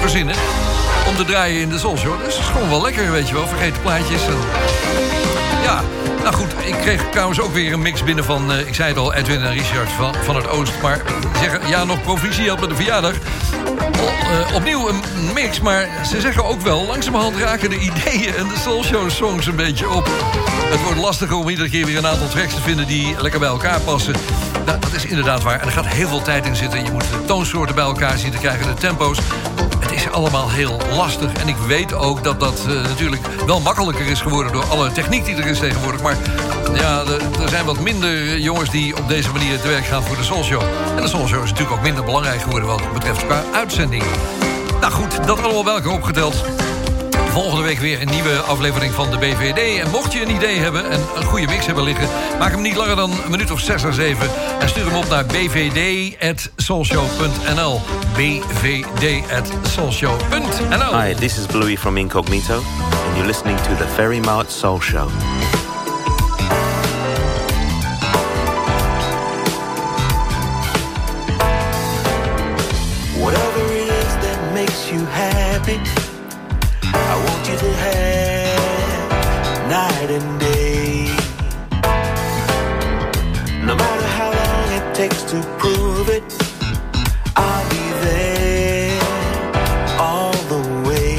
verzinnen. Om te draaien in de Soul Show. Dus het is gewoon wel lekker, weet je wel. Vergeten plaatjes. Ja, nou goed. Ik kreeg trouwens ook weer een mix binnen van... eh, ik zei het al, Edwin en Richard van, van het Oost. Maar zeggen, ja, nog proficiat met de verjaardag. Eh, opnieuw een mix, maar ze zeggen ook wel... langzamerhand raken de ideeën en de Soul Show songs een beetje op. Het wordt lastiger om iedere keer weer een aantal tracks te vinden... die lekker bij elkaar passen. Nou, dat is inderdaad waar. En er gaat heel veel tijd in zitten. Je moet de toonsoorten bij elkaar zien te krijgen, de tempo's. Het is allemaal heel lastig. En ik weet ook dat dat eh, natuurlijk wel makkelijker is geworden... door alle techniek die er is tegenwoordig. Maar ja, er- zijn wat minder jongens die op deze manier te werk gaan voor de Soul Show. En de Soul Show is natuurlijk ook minder belangrijk geworden... wat betreft qua uitzending. Nou goed, dat allemaal elkaar opgeteld. Volgende week weer een nieuwe aflevering van de BVD. En mocht je een idee hebben en een goede mix hebben liggen... maak hem niet langer dan een minuut of zes à zeven... en stuur hem op naar bvd.soulshow.nl bvd.soulshow.nl Hi, this is Bluey from Incognito, and you're listening to the Ferry Mart Soul Show. Whatever it is that makes you happy, you to have night and day. No matter how long it takes to prove it, I'll be there all the way.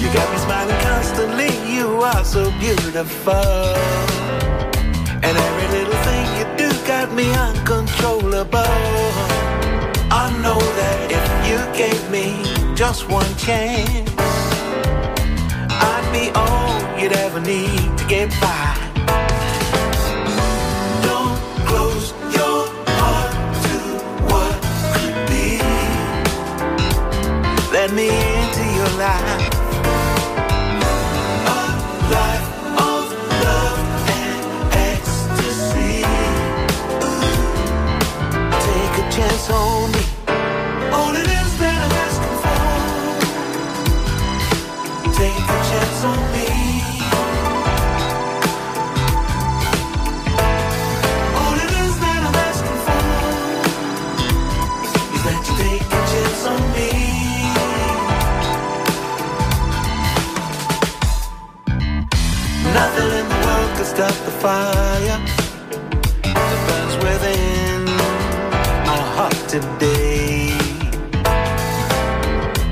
You got me smiling constantly, you are so beautiful. And every little thing you do got me uncontrollable. I know that if you gave me just one chance, I'd be all you'd ever need to get by. Don't close your heart to what could be. Let me into your life. stop the fire. that burns within my heart today.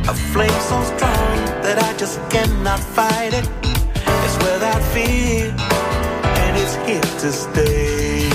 A flame so strong that I just cannot fight it. It's without fear, and it's here to stay.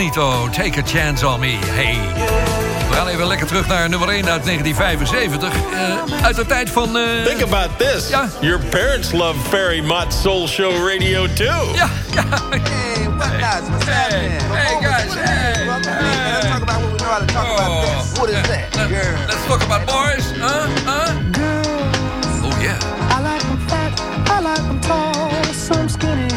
Incognito, Take a Chance on Me. Hey. We gaan even lekker terug naar nummer 1 uit 1975. Eh, uit de tijd van... eh, Think about this. Your parents love Ferry Mott Soul Show Radio too. Ja, ja. Hey, what guys? What's happening? hey, guys, hey, Let's talk about what we know how to talk about best. What is that? Let's talk about boys. Huh? Huh? Oh, yeah. I like them fat, I like them tall, some skinny,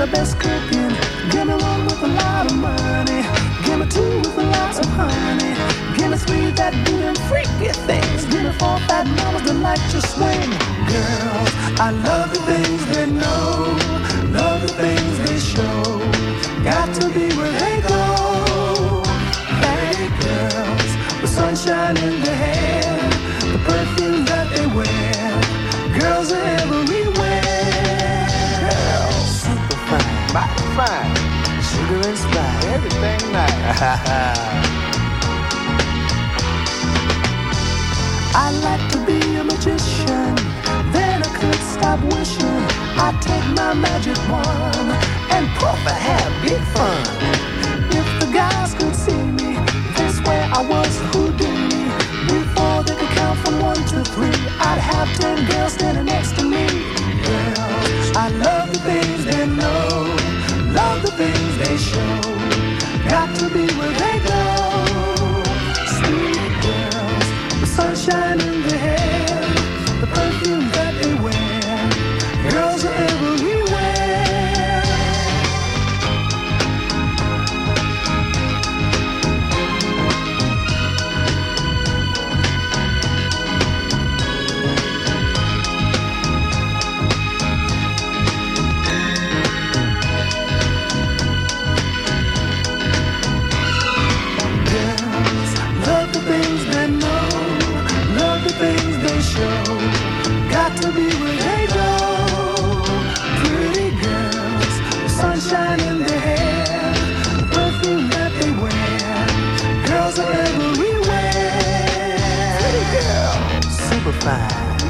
the best cooking. Give me one with a lot of money. Give me two with a lot of honey. Give me three that do them freaky things. Give me four fat mamas that like to swing. Girls, I love the things they know. Love the things spice, everything nice. I like to be a magician, then I could stop wishing. I'd take my magic wand and puff and have big fun. If the guys could see me, they swear I was Houdini. Before they could count from one to three, I'd have ten girls standing next to me. Girls, I love the things they know, love the things they show. Got to be where they go.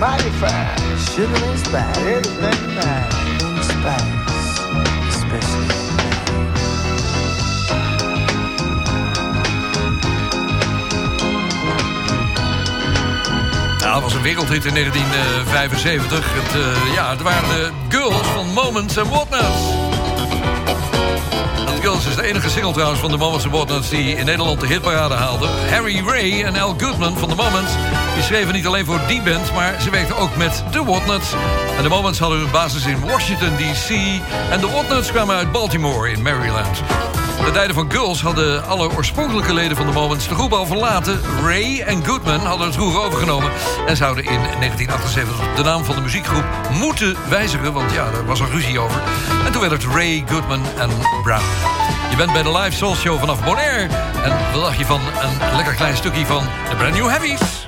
Mighty fine, sugar and spice, everything fine, and spice, especially. Nou, dat was een wereldhit in 1975. Het, eh, ja, het waren de girls van Moments and Whatnots. Girls is de enige single trouwens van de Moments Whatnots... die in Nederland de hitparade haalde. Harry Ray en Al Goodman van de Moments... die schreven niet alleen voor die band... maar ze werkten ook met de Whatnots. En de Moments hadden hun basis in Washington D.C. en de Whatnots kwamen uit Baltimore in Maryland. De tijden van Girls hadden alle oorspronkelijke leden van de Moments de groep al verlaten. Ray en Goodman hadden het roer overgenomen... en zouden in 1978 de naam van de muziekgroep moeten wijzigen... want ja, daar was er ruzie over. En toen werd het Ray, Goodman en Brown. Je bent bij de Live Soul Show vanaf Bonaire. En wat dacht je van een lekker klein stukje van de Brand New Heavies?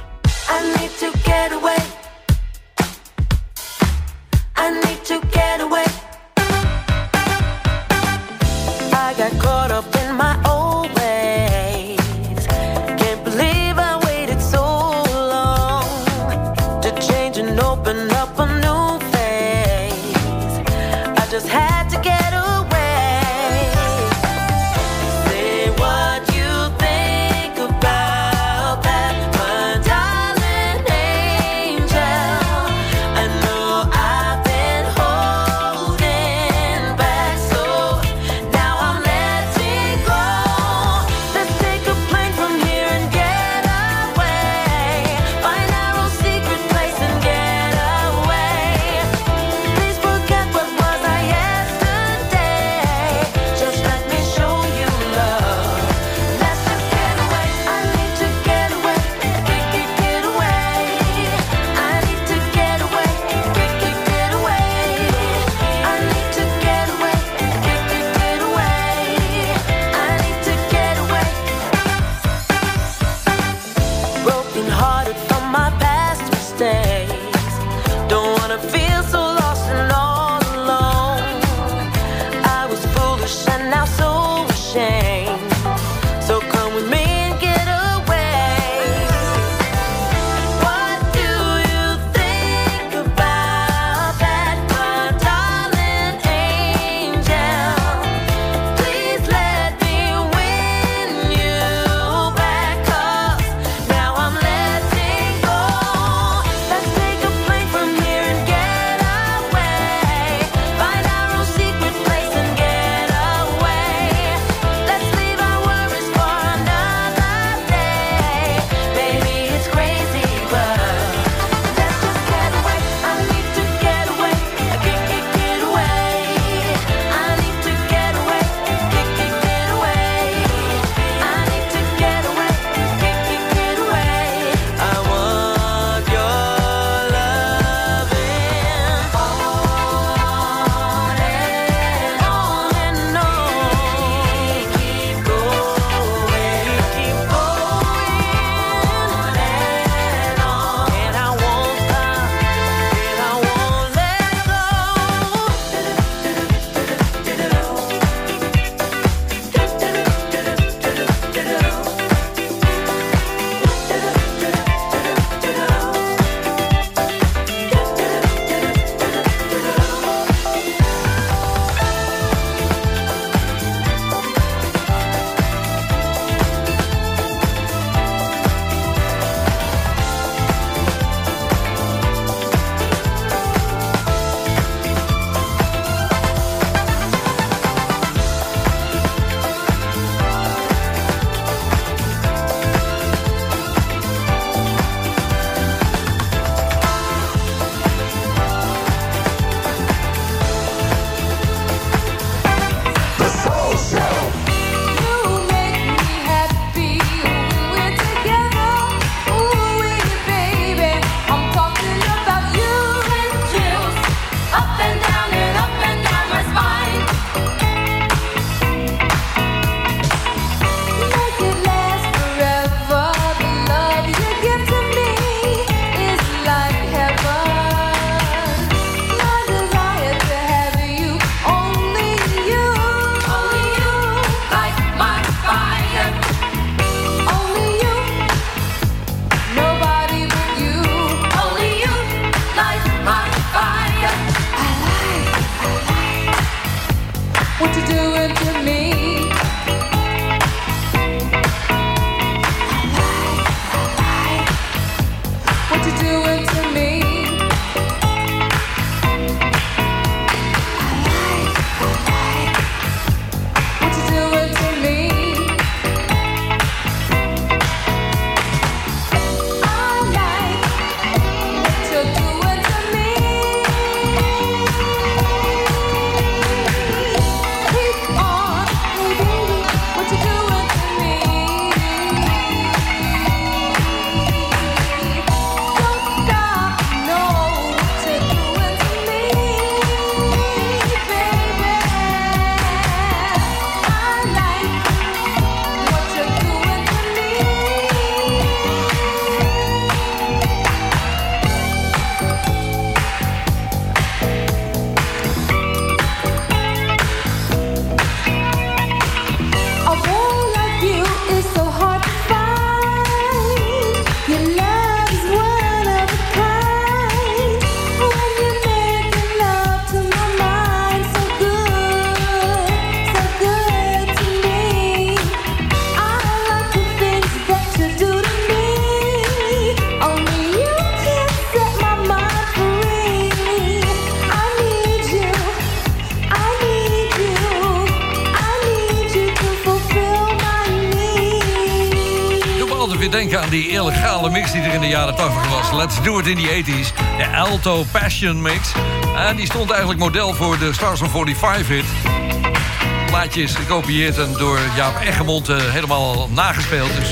Let's Do It in the 80s. De Alto Passion Mix. En die stond eigenlijk model voor de Stars of 45 hit. Het plaatje is gekopieerd en door Jaap Eggemond eh, helemaal nagespeeld. Dus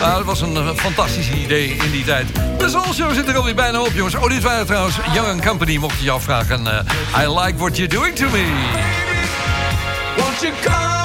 eh, dat was een eh, fantastisch idee in die tijd. De Soul Show zit er alweer bijna op, jongens. Oh, dit waren trouwens Young Company, mocht je je afvragen. I like what you're doing to me. Won't you come?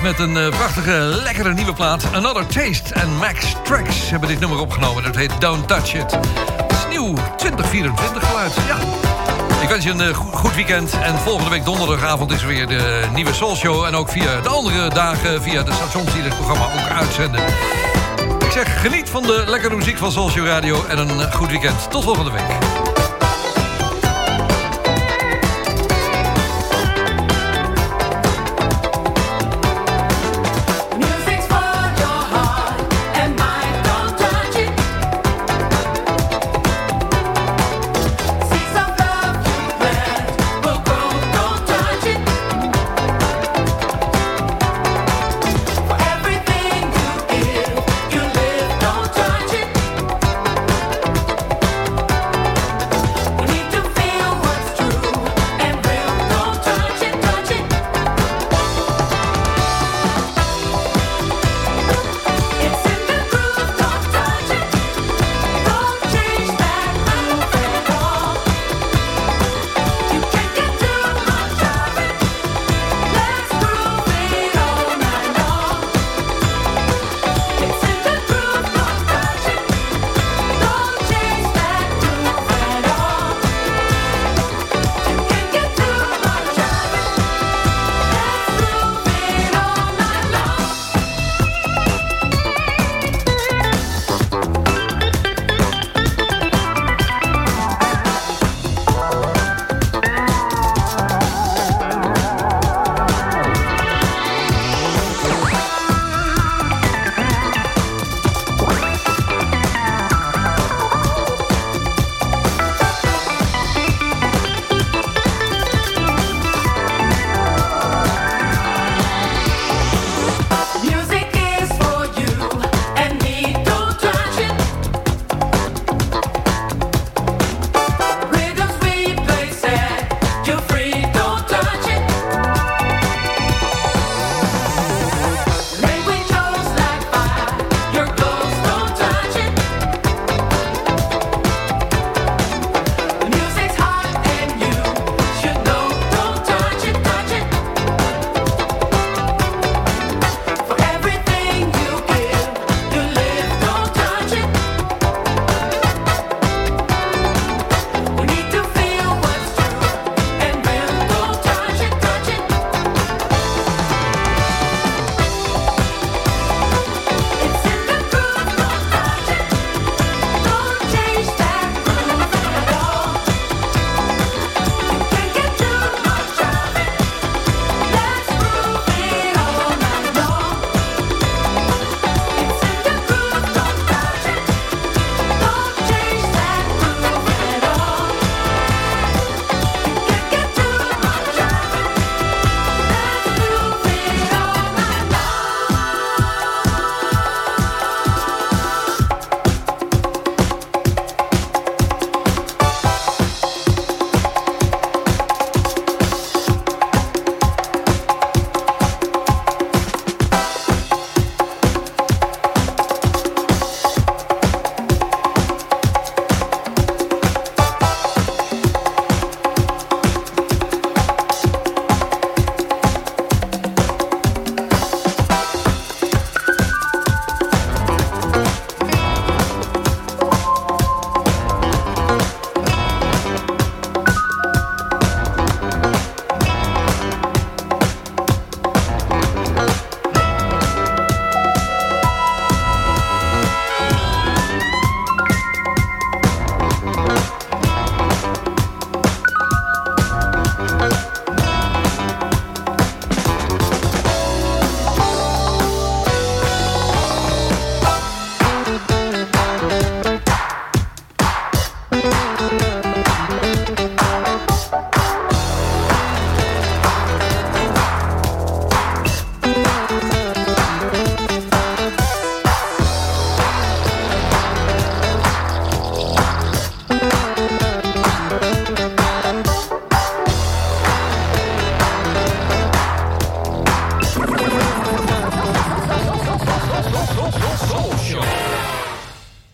met een eh, prachtige, lekkere nieuwe plaat. Another Taste en Max Trax hebben dit nummer opgenomen. Dat heet Don't Touch It. Het is nieuw, 2024 geluid. Ja. Ik wens je een eh, goed weekend. En volgende week donderdagavond is weer de nieuwe Soul Show. En ook via de andere dagen, via de stations die dit programma ook uitzenden. Ik zeg, geniet van de lekkere muziek van Soul Show Radio. En een eh, goed weekend. Tot volgende week.